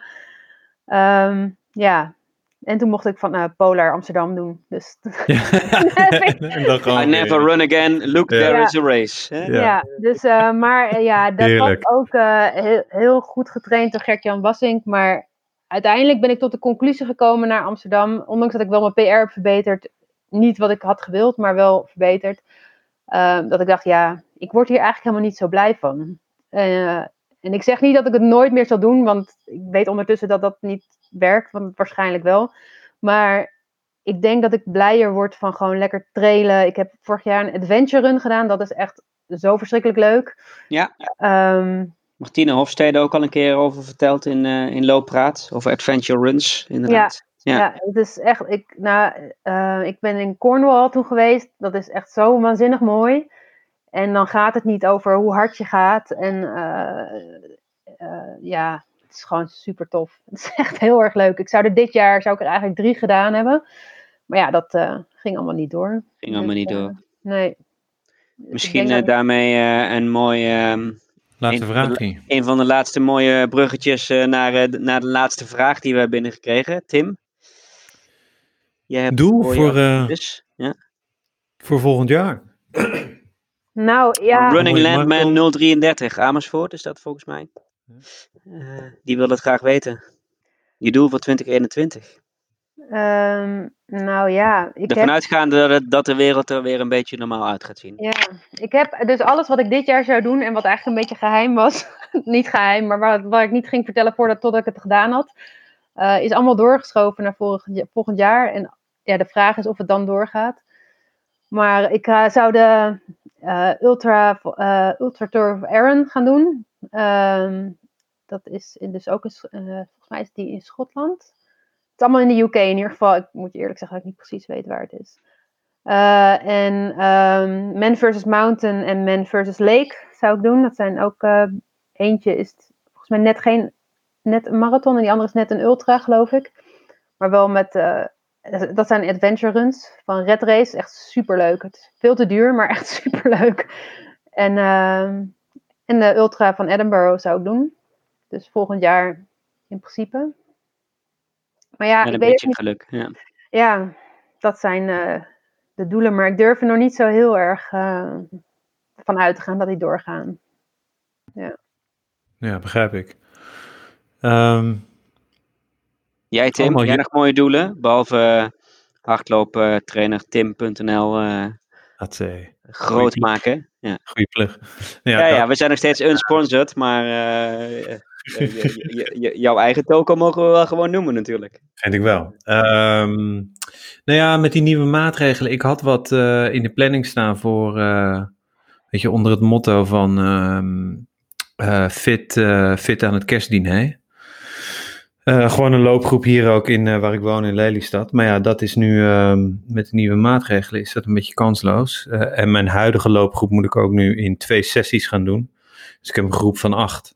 uh, um, ja, en toen mocht ik van uh, Polar Amsterdam doen. Dus I never run again. Look, there is a race. Ja, ja dus, uh, maar eh, ja, dat Heerlijk. was ook uh, heel, heel, goed getraind door Gert-Jan Wassink. Maar uiteindelijk ben ik tot de conclusie gekomen naar Amsterdam. Ondanks dat ik wel mijn PR heb verbeterd. Niet wat ik had gewild, maar wel verbeterd. dat ik dacht, ja, ik word hier eigenlijk helemaal niet zo blij van. en ik zeg niet dat ik het nooit meer zal doen. Want ik weet ondertussen dat dat niet werkt, want waarschijnlijk wel. Maar ik denk dat ik blijer word van gewoon lekker trailen. Ik heb vorig jaar een adventure run gedaan. Dat is echt zo verschrikkelijk leuk. Ja. Um, Martine Hofstede ook al een keer over verteld in, uh, in Looppraat. Over adventure runs, inderdaad. Ja, ja. het is echt... Ik, nou, uh, ik ben in Cornwall toen geweest. Dat is echt zo waanzinnig mooi. En dan gaat het niet over hoe hard je gaat. En uh, ja, het is gewoon super tof. Het is echt heel erg leuk. Ik zou er dit jaar zou ik er eigenlijk drie gedaan hebben. Maar ja, dat uh, ging allemaal niet door. Ging allemaal niet dus, door. Uh, nee. Misschien uh, daarmee een mooi. Um, laatste vraagje. Een van de laatste mooie bruggetjes naar, naar de laatste vraag die we hebben binnengekregen. Tim? Jij hebt Doel voor, dus, ja? voor volgend jaar. Nou ja. Running Landman 033 Amersfoort is dat volgens mij. Uh, die wil het graag weten. Je doel voor 2021. Um, ehm, nou ja. Ik Ervan heb... uitgaande dat, dat de wereld er weer een beetje normaal uit gaat zien. Ja, ik heb dus alles wat ik dit jaar zou doen en wat eigenlijk een beetje geheim was. niet geheim, maar waar, waar ik niet ging vertellen voordat totdat ik het gedaan had. Uh, is allemaal doorgeschoven naar vorig, volgend jaar. En ja, de vraag is of het dan doorgaat. Maar ik uh, zou de Ultra, Ultra Tour of Aaron gaan doen. Um, dat is dus ook, een, uh, volgens mij is die in Schotland. Het is allemaal in de UK in ieder geval. Ik moet je eerlijk zeggen dat ik niet precies weet waar het is. Uh, en um, Man vs. Mountain en Man vs. Lake zou ik doen. Dat zijn ook, uh, eentje is volgens mij net geen, net een marathon en die andere is net een ultra geloof ik. Maar wel met, dat zijn adventure runs van Red Race. Echt super leuk. Het veel te duur, maar echt super leuk. En ehm, en de Ultra van Edinburgh zou ik doen. Dus volgend jaar in principe. Maar ja, Met een ik beetje weet geluk. Ja. ja, dat zijn uh, de doelen. Maar ik durf er nog niet zo heel erg uh, van uit te gaan dat die doorgaan. Ja, ja begrijp ik. Um, jij Tim, heb jij nog mooie doelen? Behalve uh, hardlooptrainer Tim.nl groot maken. Ja. Goeie plug. Ja, ja, ja, we zijn nog steeds unsponsored, maar uh, jouw eigen token mogen we wel gewoon noemen natuurlijk. Vind ik wel. Um, nou ja, met die nieuwe maatregelen. Ik had wat uh, in de planning staan voor, uh, weet je, onder het motto van um, fit, fit aan het kerstdiner. Gewoon een loopgroep hier ook in waar ik woon in Lelystad. Maar ja, dat is nu uh, met de nieuwe maatregelen is dat een beetje kansloos. En mijn huidige loopgroep moet ik ook nu in twee sessies gaan doen. Dus ik heb een groep van acht.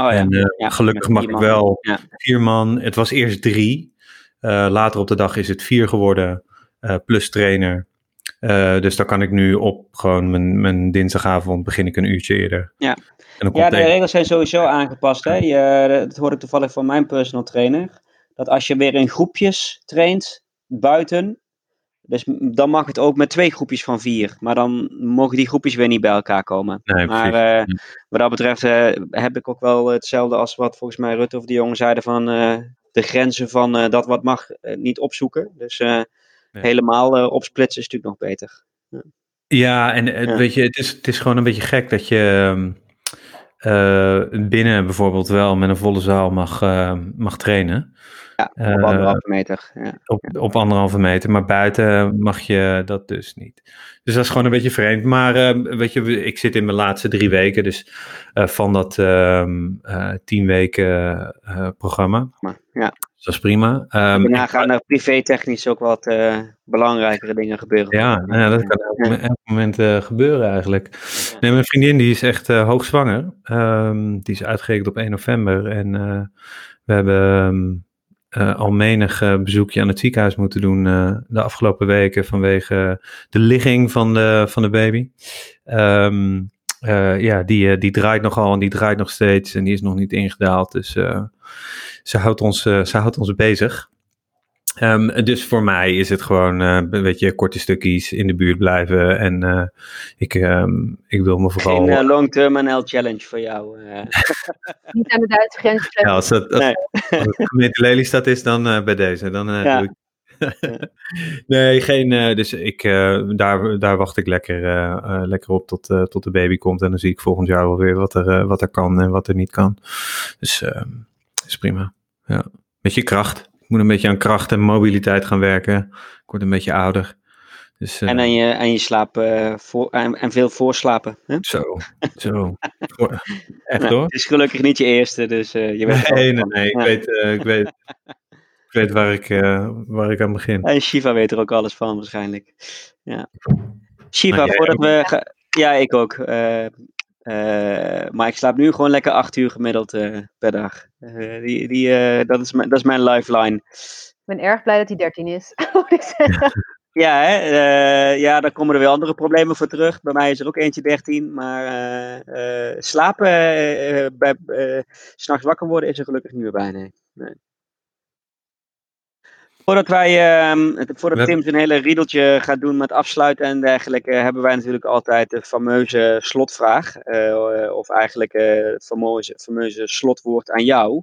Oh, ja. En ja, gelukkig mag ik wel ja. vier man. Het was eerst drie. later op de dag is het vier geworden. plus trainer. dus dan kan ik nu op gewoon mijn, mijn dinsdagavond begin ik een uurtje eerder. Ja. Ja, de regels zijn sowieso aangepast. Hè? Je, dat hoor ik toevallig van mijn personal trainer. Dat als je weer in groepjes traint, buiten, Dus dan mag het ook met twee groepjes van vier. Maar dan mogen die groepjes weer niet bij elkaar komen. Nee, maar uh, wat dat betreft uh, heb ik ook wel hetzelfde als wat volgens mij Rutte of de jongen zeiden van uh, de grenzen van dat wat mag niet opzoeken. Dus ja. helemaal opsplitsen is natuurlijk nog beter. Ja, ja en ja. weet je, het is, het is gewoon een beetje gek dat je binnen bijvoorbeeld wel met een volle zaal mag, mag trainen. Ja, op anderhalve meter. Ja. Op, op anderhalve meter, maar buiten mag je dat dus niet. Dus dat is gewoon een beetje vreemd. Maar uh, weet je, ik zit in mijn laatste drie weken, dus van dat uh, tien weken programma. Ja. Dat is prima. Um, Daarna gaan er privé-technisch ook wat belangrijkere dingen gebeuren. Ja, nou ja dat kan elk, elk moment gebeuren eigenlijk. Nee, mijn vriendin die is echt hoogzwanger. Um, die is uitgerekend op 1 november en we hebben uh, al menig bezoekje aan het ziekenhuis moeten doen de afgelopen weken vanwege de ligging van de, van de baby. Ja, die, die draait nogal en die draait nog steeds en die is nog niet ingedaald. Dus ze, houdt ons, ze houdt ons bezig. Um, dus voor mij is het gewoon, uh, weet je, korte stukjes in de buurt blijven. En uh, ik, um, ik wil me vooral... Geen uh, long-term NL challenge voor jou. Niet aan de Duitse grens. Ja, als het, als, nee. als het gemeente Lelystad is, dan bij deze. Dan ja. doe ik... nee, geen. dus ik, daar, daar wacht ik lekker, lekker op tot, tot de baby komt. En dan zie ik volgend jaar wel weer wat er, wat er kan en wat er niet kan. Dus ehm, is prima. Ja. Met je kracht. Ik moet een beetje aan kracht en mobiliteit gaan werken. Ik word een beetje ouder. Dus, uh, en aan je, aan je slaap uh, voor, en, en, veel voorslapen. Hè? Zo, zo. Echt hoor. Het is gelukkig niet je eerste, dus uh, je weet Nee, nee, nee. Ik, weet, ik, weet, ik weet waar ik, waar ik aan begin. En Shiva weet er ook alles van waarschijnlijk. Ja. Shiva, voordat we... Ja, ik ook. Uh, maar ik slaap nu gewoon lekker acht uur gemiddeld uh, per dag. Uh, die, die, dat, is mijn, dat is mijn lifeline. Ik ben erg blij dat hij 13 is. ja, hè? ja, daar komen er weer andere problemen voor terug. Bij mij is er ook eentje 13. Maar slapen, bij, s'nachts wakker worden is er gelukkig niet meer bij. Nee. nee. Voordat wij, uh, voordat Tim zijn hele riedeltje gaat doen met afsluiten en dergelijke, hebben wij natuurlijk altijd de fameuze slotvraag. Uh, of eigenlijk uh, het fameuze, fameuze slotwoord aan jou.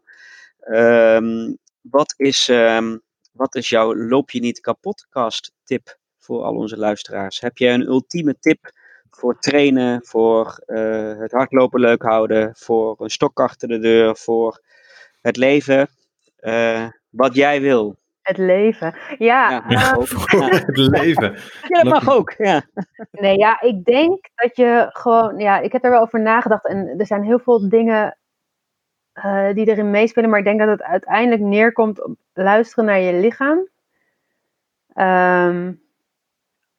Um, wat, is, um, wat is jouw loop je niet kapotcast tip voor al onze luisteraars? Heb je een ultieme tip voor trainen, voor uh, het hardlopen leuk houden, voor een stok achter de deur, voor het leven? wat jij wil. Het leven. Ja, ja, uh, het leven. Ja, dat mag ook. Ja. Nee, ja, ik denk dat je gewoon. Ja, ik heb er wel over nagedacht. En er zijn heel veel dingen uh, die erin meespelen. Maar ik denk dat het uiteindelijk neerkomt op luisteren naar je lichaam. Um,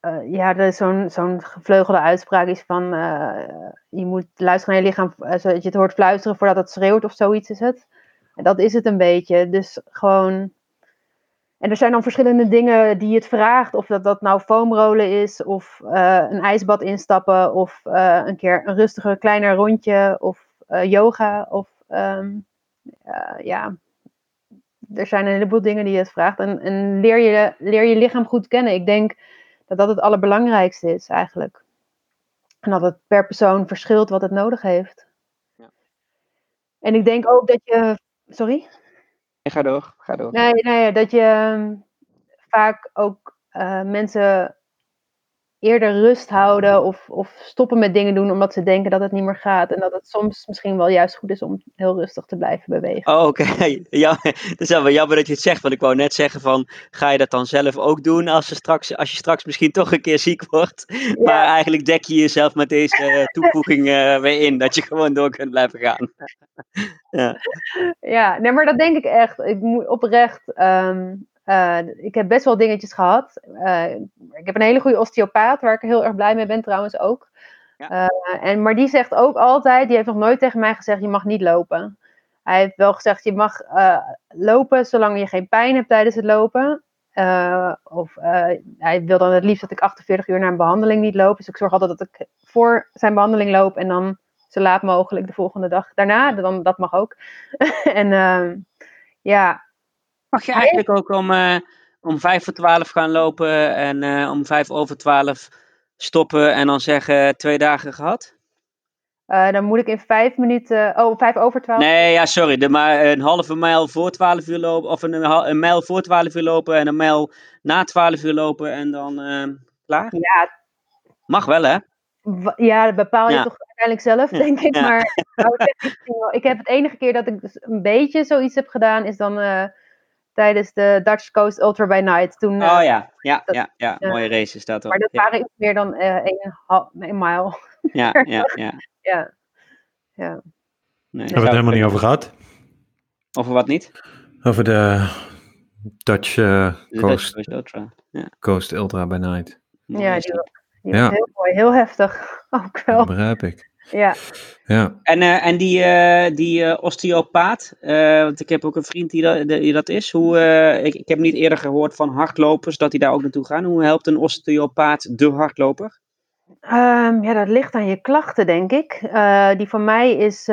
uh, ja, er is zo'n zo'n gevleugelde uitspraak is van. je moet luisteren naar je lichaam zodat je het hoort fluisteren voordat het schreeuwt of zoiets is het. En dat is het een beetje. Dus gewoon. En er zijn dan verschillende dingen die het vraagt. Of dat dat nou foamrolen is, of uh, een ijsbad instappen, of uh, een keer een rustiger kleiner rondje, of uh, yoga. Of um, ja, er zijn een heleboel dingen die het vraagt. En, en leer, je, leer je lichaam goed kennen. Ik denk dat dat het allerbelangrijkste is eigenlijk. En dat het per persoon verschilt wat het nodig heeft. Ja. En ik denk ook dat je. Sorry? Ga door, ga door. Nee, nee dat je um, vaak ook uh, mensen eerder rust houden of, of stoppen met dingen doen omdat ze denken dat het niet meer gaat. En dat het soms misschien wel juist goed is om heel rustig te blijven bewegen. Oh, oké. Okay. Ja, het is wel jammer dat je het zegt, want ik wou net zeggen van, ga je dat dan zelf ook doen als, je straks, als je straks misschien toch een keer ziek wordt? Ja. Maar eigenlijk dek je jezelf met deze uh, toevoeging uh, weer in, dat je gewoon door kunt blijven gaan. ja. ja, nee, maar dat denk ik echt. Ik moet oprecht... Um, uh, ik heb best wel dingetjes gehad. Uh, ik heb een hele goede osteopaat, waar ik heel erg blij mee ben trouwens ook. Ja. Uh, en, maar die zegt ook altijd, die heeft nog nooit tegen mij gezegd, je mag niet lopen. Hij heeft wel gezegd, je mag lopen zolang je geen pijn hebt tijdens het lopen. of hij wil dan het liefst dat ik 48 uur naar een behandeling niet loop. Dus ik zorg altijd dat ik voor zijn behandeling loop en dan zo laat mogelijk de volgende dag daarna. Dan, dat mag ook. en ja, Mag je eigenlijk ook om, uh, om vijf voor twaalf gaan lopen en eh, om vijf over twaalf stoppen en dan zeggen twee dagen gehad? Eh, dan moet ik in vijf minuten, oh, vijf over twaalf. Nee, ja, sorry. De, maar een halve mijl voor 12 uur lopen, of een, een mijl voor 12 uur lopen en een mijl na 12 uur lopen en dan uh, klaar? Ja. Mag wel, hè? Ja, dat bepaal je ja. toch uiteindelijk zelf, denk ik. Ja. Maar nou, ik heb het enige keer dat ik dus een beetje zoiets heb gedaan, is dan uh, tijdens de Dutch Coast Ultra by Night. Toen, oh ja, ja, dat, ja, ja. mooie race is dat ook. Maar dat waren iets meer dan een, een mile. Ja, ja, ja. ja. ja. Nee, Hebben we het helemaal niet over gehad? Over wat niet? Over de Dutch, uh, de Coast, Dutch Coast Ultra. Ja. Coast Ultra by Night. Ja, die, die ja. heel mooi, heel heftig ook wel. Dat begrijp ik. Ja. ja. En, uh, en die, uh, die uh, osteopaat, want ik heb ook een vriend die dat, die dat is. Hoe, ik, ik heb niet eerder gehoord van hardlopers dat die daar ook naartoe gaan. Hoe helpt een osteopaat de hardloper? Um, ja, dat ligt aan je klachten, denk ik. die van mij is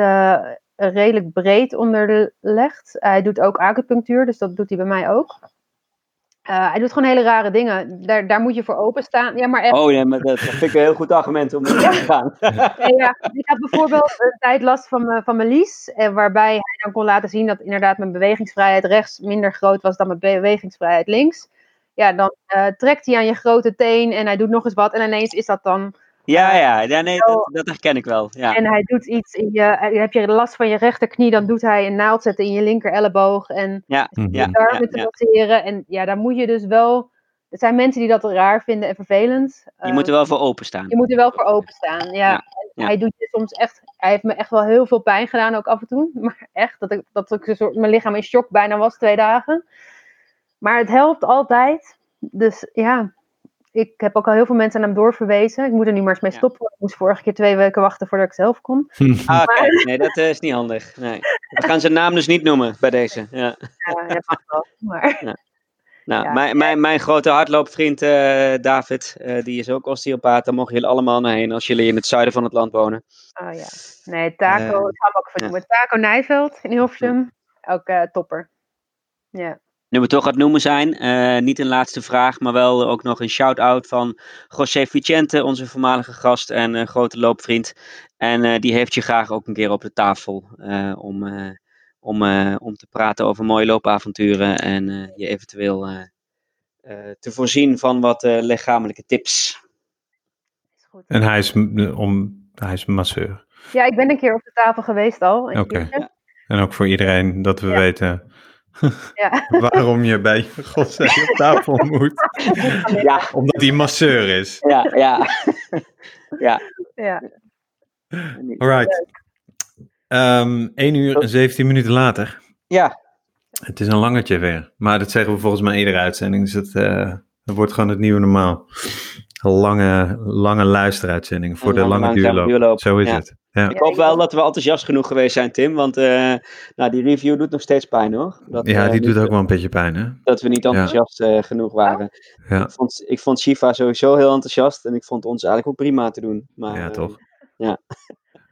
redelijk breed onderlegd. Hij doet ook acupunctuur, dus dat doet hij bij mij ook. Uh, hij doet gewoon hele rare dingen. Daar, daar moet je voor openstaan. Ja, maar echt... Oh ja, maar dat vind ik een heel goed argument om te gaan. ja, ik had bijvoorbeeld een tijd last van, van mijn lies. Eh, waarbij hij dan kon laten zien dat inderdaad mijn bewegingsvrijheid rechts minder groot was dan mijn bewegingsvrijheid links. Ja, dan uh, trekt hij aan je grote teen en hij doet nog eens wat. En ineens is dat dan ja, ja, ja nee, dat, dat herken ik wel. Ja. En hij doet iets in je, heb je last van je rechterknie, dan doet hij een naald zetten in je linker elleboog en ja, je ja, darmen te masseren. En ja, daar moet je dus wel, er zijn mensen die dat raar vinden en vervelend. Je moet er wel voor openstaan. Je moet er wel voor openstaan, ja. ja, Hij doet je soms echt, hij heeft me echt wel heel veel pijn gedaan ook af en toe. Maar echt, dat ik, dat ik een soort, mijn lichaam in shock bijna was twee dagen. Maar het helpt altijd. Dus ja, ik heb ook al heel veel mensen aan hem doorverwezen. Ik moet er nu maar eens mee stoppen. Ik moest vorige keer twee weken wachten voordat ik zelf kon. Ah, kijk, nee, dat uh, is niet handig. Nee. We gaan zijn naam dus niet noemen bij deze. Ja, ja dat mag wel. Maar... Ja. Nou, ja, mijn, mijn, mijn grote hardloopvriend uh, David, uh, die is ook osteopaat. Daar mogen jullie allemaal naar heen als jullie in het zuiden van het land wonen. Oh ja. Nee, Taco, ik ga hem ook vernoemen. Taco Nijveld in Hilversum. Ook topper. Ja. Nu we toch aan het noemen zijn, uh, niet een laatste vraag, maar wel ook nog een shout-out van José Vicente, onze voormalige gast en uh, grote loopvriend. En uh, die heeft je graag ook een keer op de tafel om, om, om te praten over mooie loopavonturen en je eventueel te voorzien van wat lichamelijke tips. Is goed. En hij is, om, hij is masseur. Ja, ik ben een keer op de tafel geweest al. Oké. Okay. En ook voor iedereen dat we ja. weten ja. Waarom je bij Godzij op tafel moet. Ja. Omdat hij masseur is. Ja, ja. ja. ja. Alright. Um, 1 uur en 17 minuten later. Ja. Het is een langetje weer. Maar dat zeggen we volgens mij iedere uitzending. Dus het, uh, het wordt gewoon het nieuwe normaal. Lange, lange luisteruitzending voor de lange duurloop. duurloop. Zo is ja. het. Ja. Ik hoop wel dat we enthousiast genoeg geweest zijn, Tim. Want uh, nou, die review doet nog steeds pijn hoor. Dat, ja, die uh, doet ook wel een beetje pijn hè. Dat we niet enthousiast ja. uh, genoeg waren. Ja. Ik, vond, ik vond Shiva sowieso heel enthousiast. En ik vond ons eigenlijk ook prima te doen. Maar, ja, toch? Ja.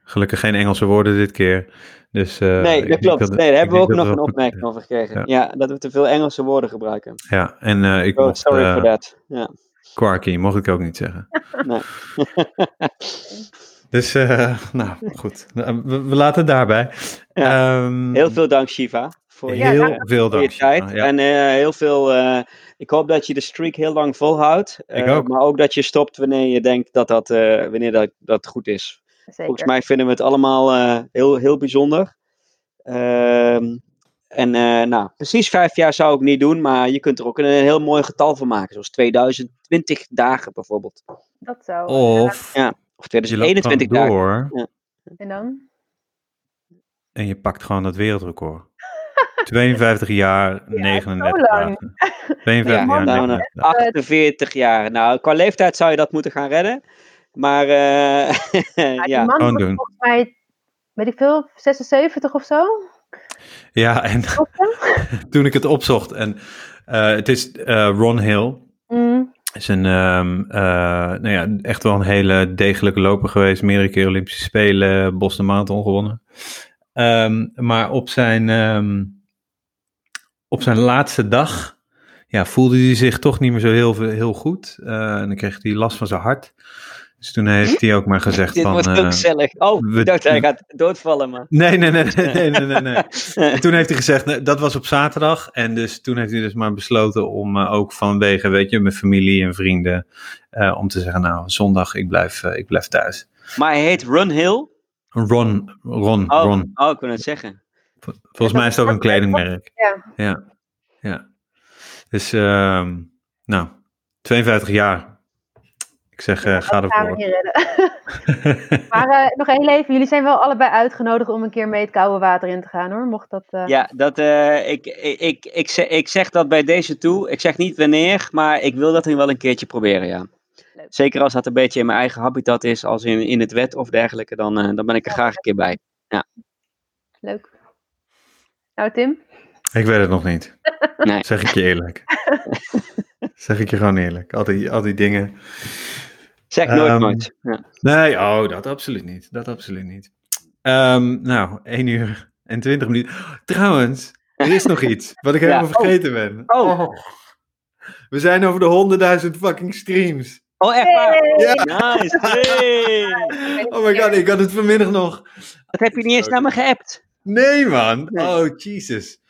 Gelukkig geen Engelse woorden dit keer. Dus, nee, dat klopt. Dat, nee, daar hebben we ook nog een opmerking over gekregen. Ja. ja. dat we te veel Engelse woorden gebruiken. Ja, en ik oh, mocht... Sorry for that. Ja. Quarky, mocht ik ook niet zeggen. nee. Dus, uh, nou goed, we, we, laten het daarbij. Ja. Um, heel veel dank, Shiva. Voor heel je, veel dank. je tijd. Ja. En uh, heel veel, uh, ik hoop dat je de streak heel lang volhoudt. Ik ook. Maar ook dat je stopt wanneer je denkt dat dat, wanneer dat, dat goed is. Zeker. Volgens mij vinden we het allemaal heel, heel bijzonder. Ehm, en nou, precies vijf jaar zou ik niet doen, maar je kunt er ook een heel mooi getal van maken. Zoals 2020 dagen bijvoorbeeld. Dat zou. Of, ja. Of 2021 dagen. door. Ja. En dan? En je pakt gewoon dat wereldrecord. 52 jaar, Ja, 39 zo lang. dagen. 52 Ja, jaar, nou, 39 nou, 48 jaar. Nou, qua leeftijd zou je dat moeten gaan redden. Maar eh, Ja, die ja, man was doen. volgens mij, weet ik veel, 76 of zo. Ja, en toen ik het opzocht, en eh, het is eh, Ron Hill, Mm, is een, ehm, eh, nou ja, echt wel een hele degelijke loper geweest. Meerdere keer Olympische Spelen, Boston Marathon gewonnen. Ehm, maar op zijn, ehm, op zijn laatste dag, ja, voelde hij zich toch niet meer zo heel, heel goed. En dan kreeg hij last van zijn hart. Dus toen heeft hij ook maar gezegd Dit van... wordt eh, ook gezellig. Oh, ik dacht hij gaat doodvallen, maar. Nee, nee, nee, nee, nee, nee, nee, nee. En toen heeft hij gezegd, nee, dat was op zaterdag. En dus toen heeft hij dus maar besloten om eh, ook vanwege, weet je, mijn familie en vrienden, eh, om te zeggen, nou, zondag, ik blijf, eh, ik blijf thuis. Maar hij heet Run Hill. Ron, Ron, Oh, Ron. oh ik wil het zeggen. Vol- Volgens mij is het ook een kledingmerk. Ja. Ja, ja. Dus, ehm, nou, 52 jaar. Ik zeg, eh, ga ervoor. maar eh, nog heel even, jullie zijn wel allebei uitgenodigd om een keer mee het koude water in te gaan hoor. Mocht dat. eh, Ja, dat, eh, ik, ik, ik, ik, zeg, ik zeg dat bij deze toe. Ik zeg niet wanneer, maar ik wil dat nu wel een keertje proberen, ja. Leuk. Zeker als dat een beetje in mijn eigen habitat is, als in, in het wet of dergelijke, dan, dan ben ik er graag een keer bij. Leuk. Nou, Tim? Ik weet het nog niet. Nee. Zeg ik je eerlijk. zeg ik je gewoon eerlijk. Al die, al die dingen. Zeg nooit Ehm, nooit. Ja. Nee, oh, dat absoluut niet. Dat absoluut niet. Ehm, nou, 1 uur en 20 minuten. Trouwens, er is nog iets wat ik Ja. helemaal vergeten ben. Oh. We zijn over de 100.000 fucking streams. Oh, echt waar? Ja. Nice. Hey. Oh my god, ik had het vanmiddag nog. Dat heb je niet eens naar me geappt. Nee, man. Nee. Oh, Jesus.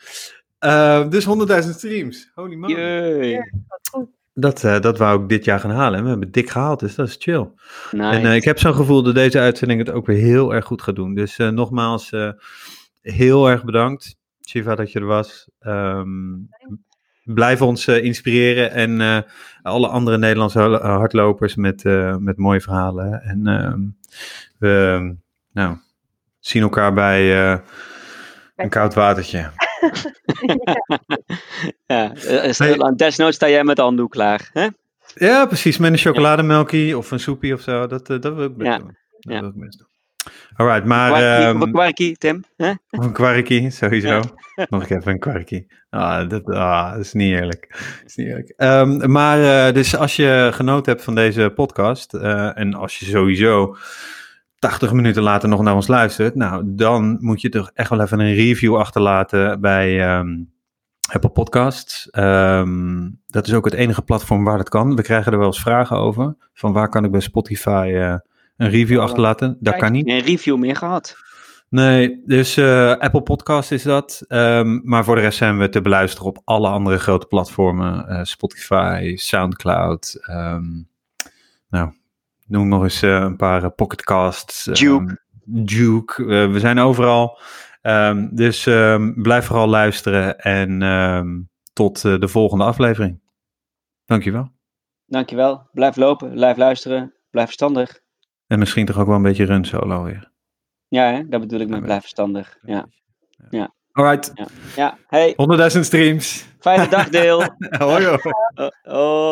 Eh, dus 100.000 streams. Holy man. Jee. Wat goed. Dat, eh, dat wou ik dit jaar gaan halen. En we hebben het dik gehaald, dus dat is chill. Nice. En eh, ik heb zo'n gevoel dat deze uitzending het ook weer heel erg goed gaat doen. Dus eh, nogmaals, heel erg bedankt, Shiva, dat je er was. Ehm, blijf ons inspireren en alle andere Nederlandse hardlopers met, met mooie verhalen. En ehm, we nou, zien elkaar bij een koud watertje. ja, desnoods sta jij met de handdoek klaar. Hè? Ja, precies. Met een chocolademelkie of een soepie of zo. Dat, eh, dat wil ik best Ja. doen. Dat Ja. wil ik best doen. Alright, maar... Kwarkie, ehm, of een kwarkie, Tim. Of een kwarkie, sowieso. Ja. Nog even een kwarkie. Ah, dat, ah, dat is niet eerlijk. Dat is niet eerlijk. Ehm, maar eh, dus als je genoten hebt van deze podcast... eh, en als je sowieso 80 minuten later nog naar ons luistert... nou, dan moet je toch echt wel even een review achterlaten bij ehm, Apple Podcasts. Ehm, dat is ook het enige platform waar dat kan. We krijgen er wel eens vragen over. Van waar kan ik bij Spotify eh, een review Oh, achterlaten? Dat kan niet. Geen review meer gehad. Nee, dus eh, Apple Podcast is dat. Ehm, maar voor de rest zijn we te beluisteren op alle andere grote platformen. eh, Spotify, Soundcloud. nou, noem nog eens eh, een paar eh, pocketcasts. ehm, Duke. Duke. eh, we zijn overal. Ehm, dus ehm, blijf vooral luisteren en tot de volgende aflevering. Dankjewel. Dankjewel. Blijf lopen, blijf luisteren, blijf verstandig. En misschien toch ook wel een beetje run solo weer. Ja, hè? dat bedoel ik met Ja, blijf verstandig. Ja. Ja. Alright, ja. Hey, 100.000 streams. fijne dag, Deel. hoi hoi. Oh, oh.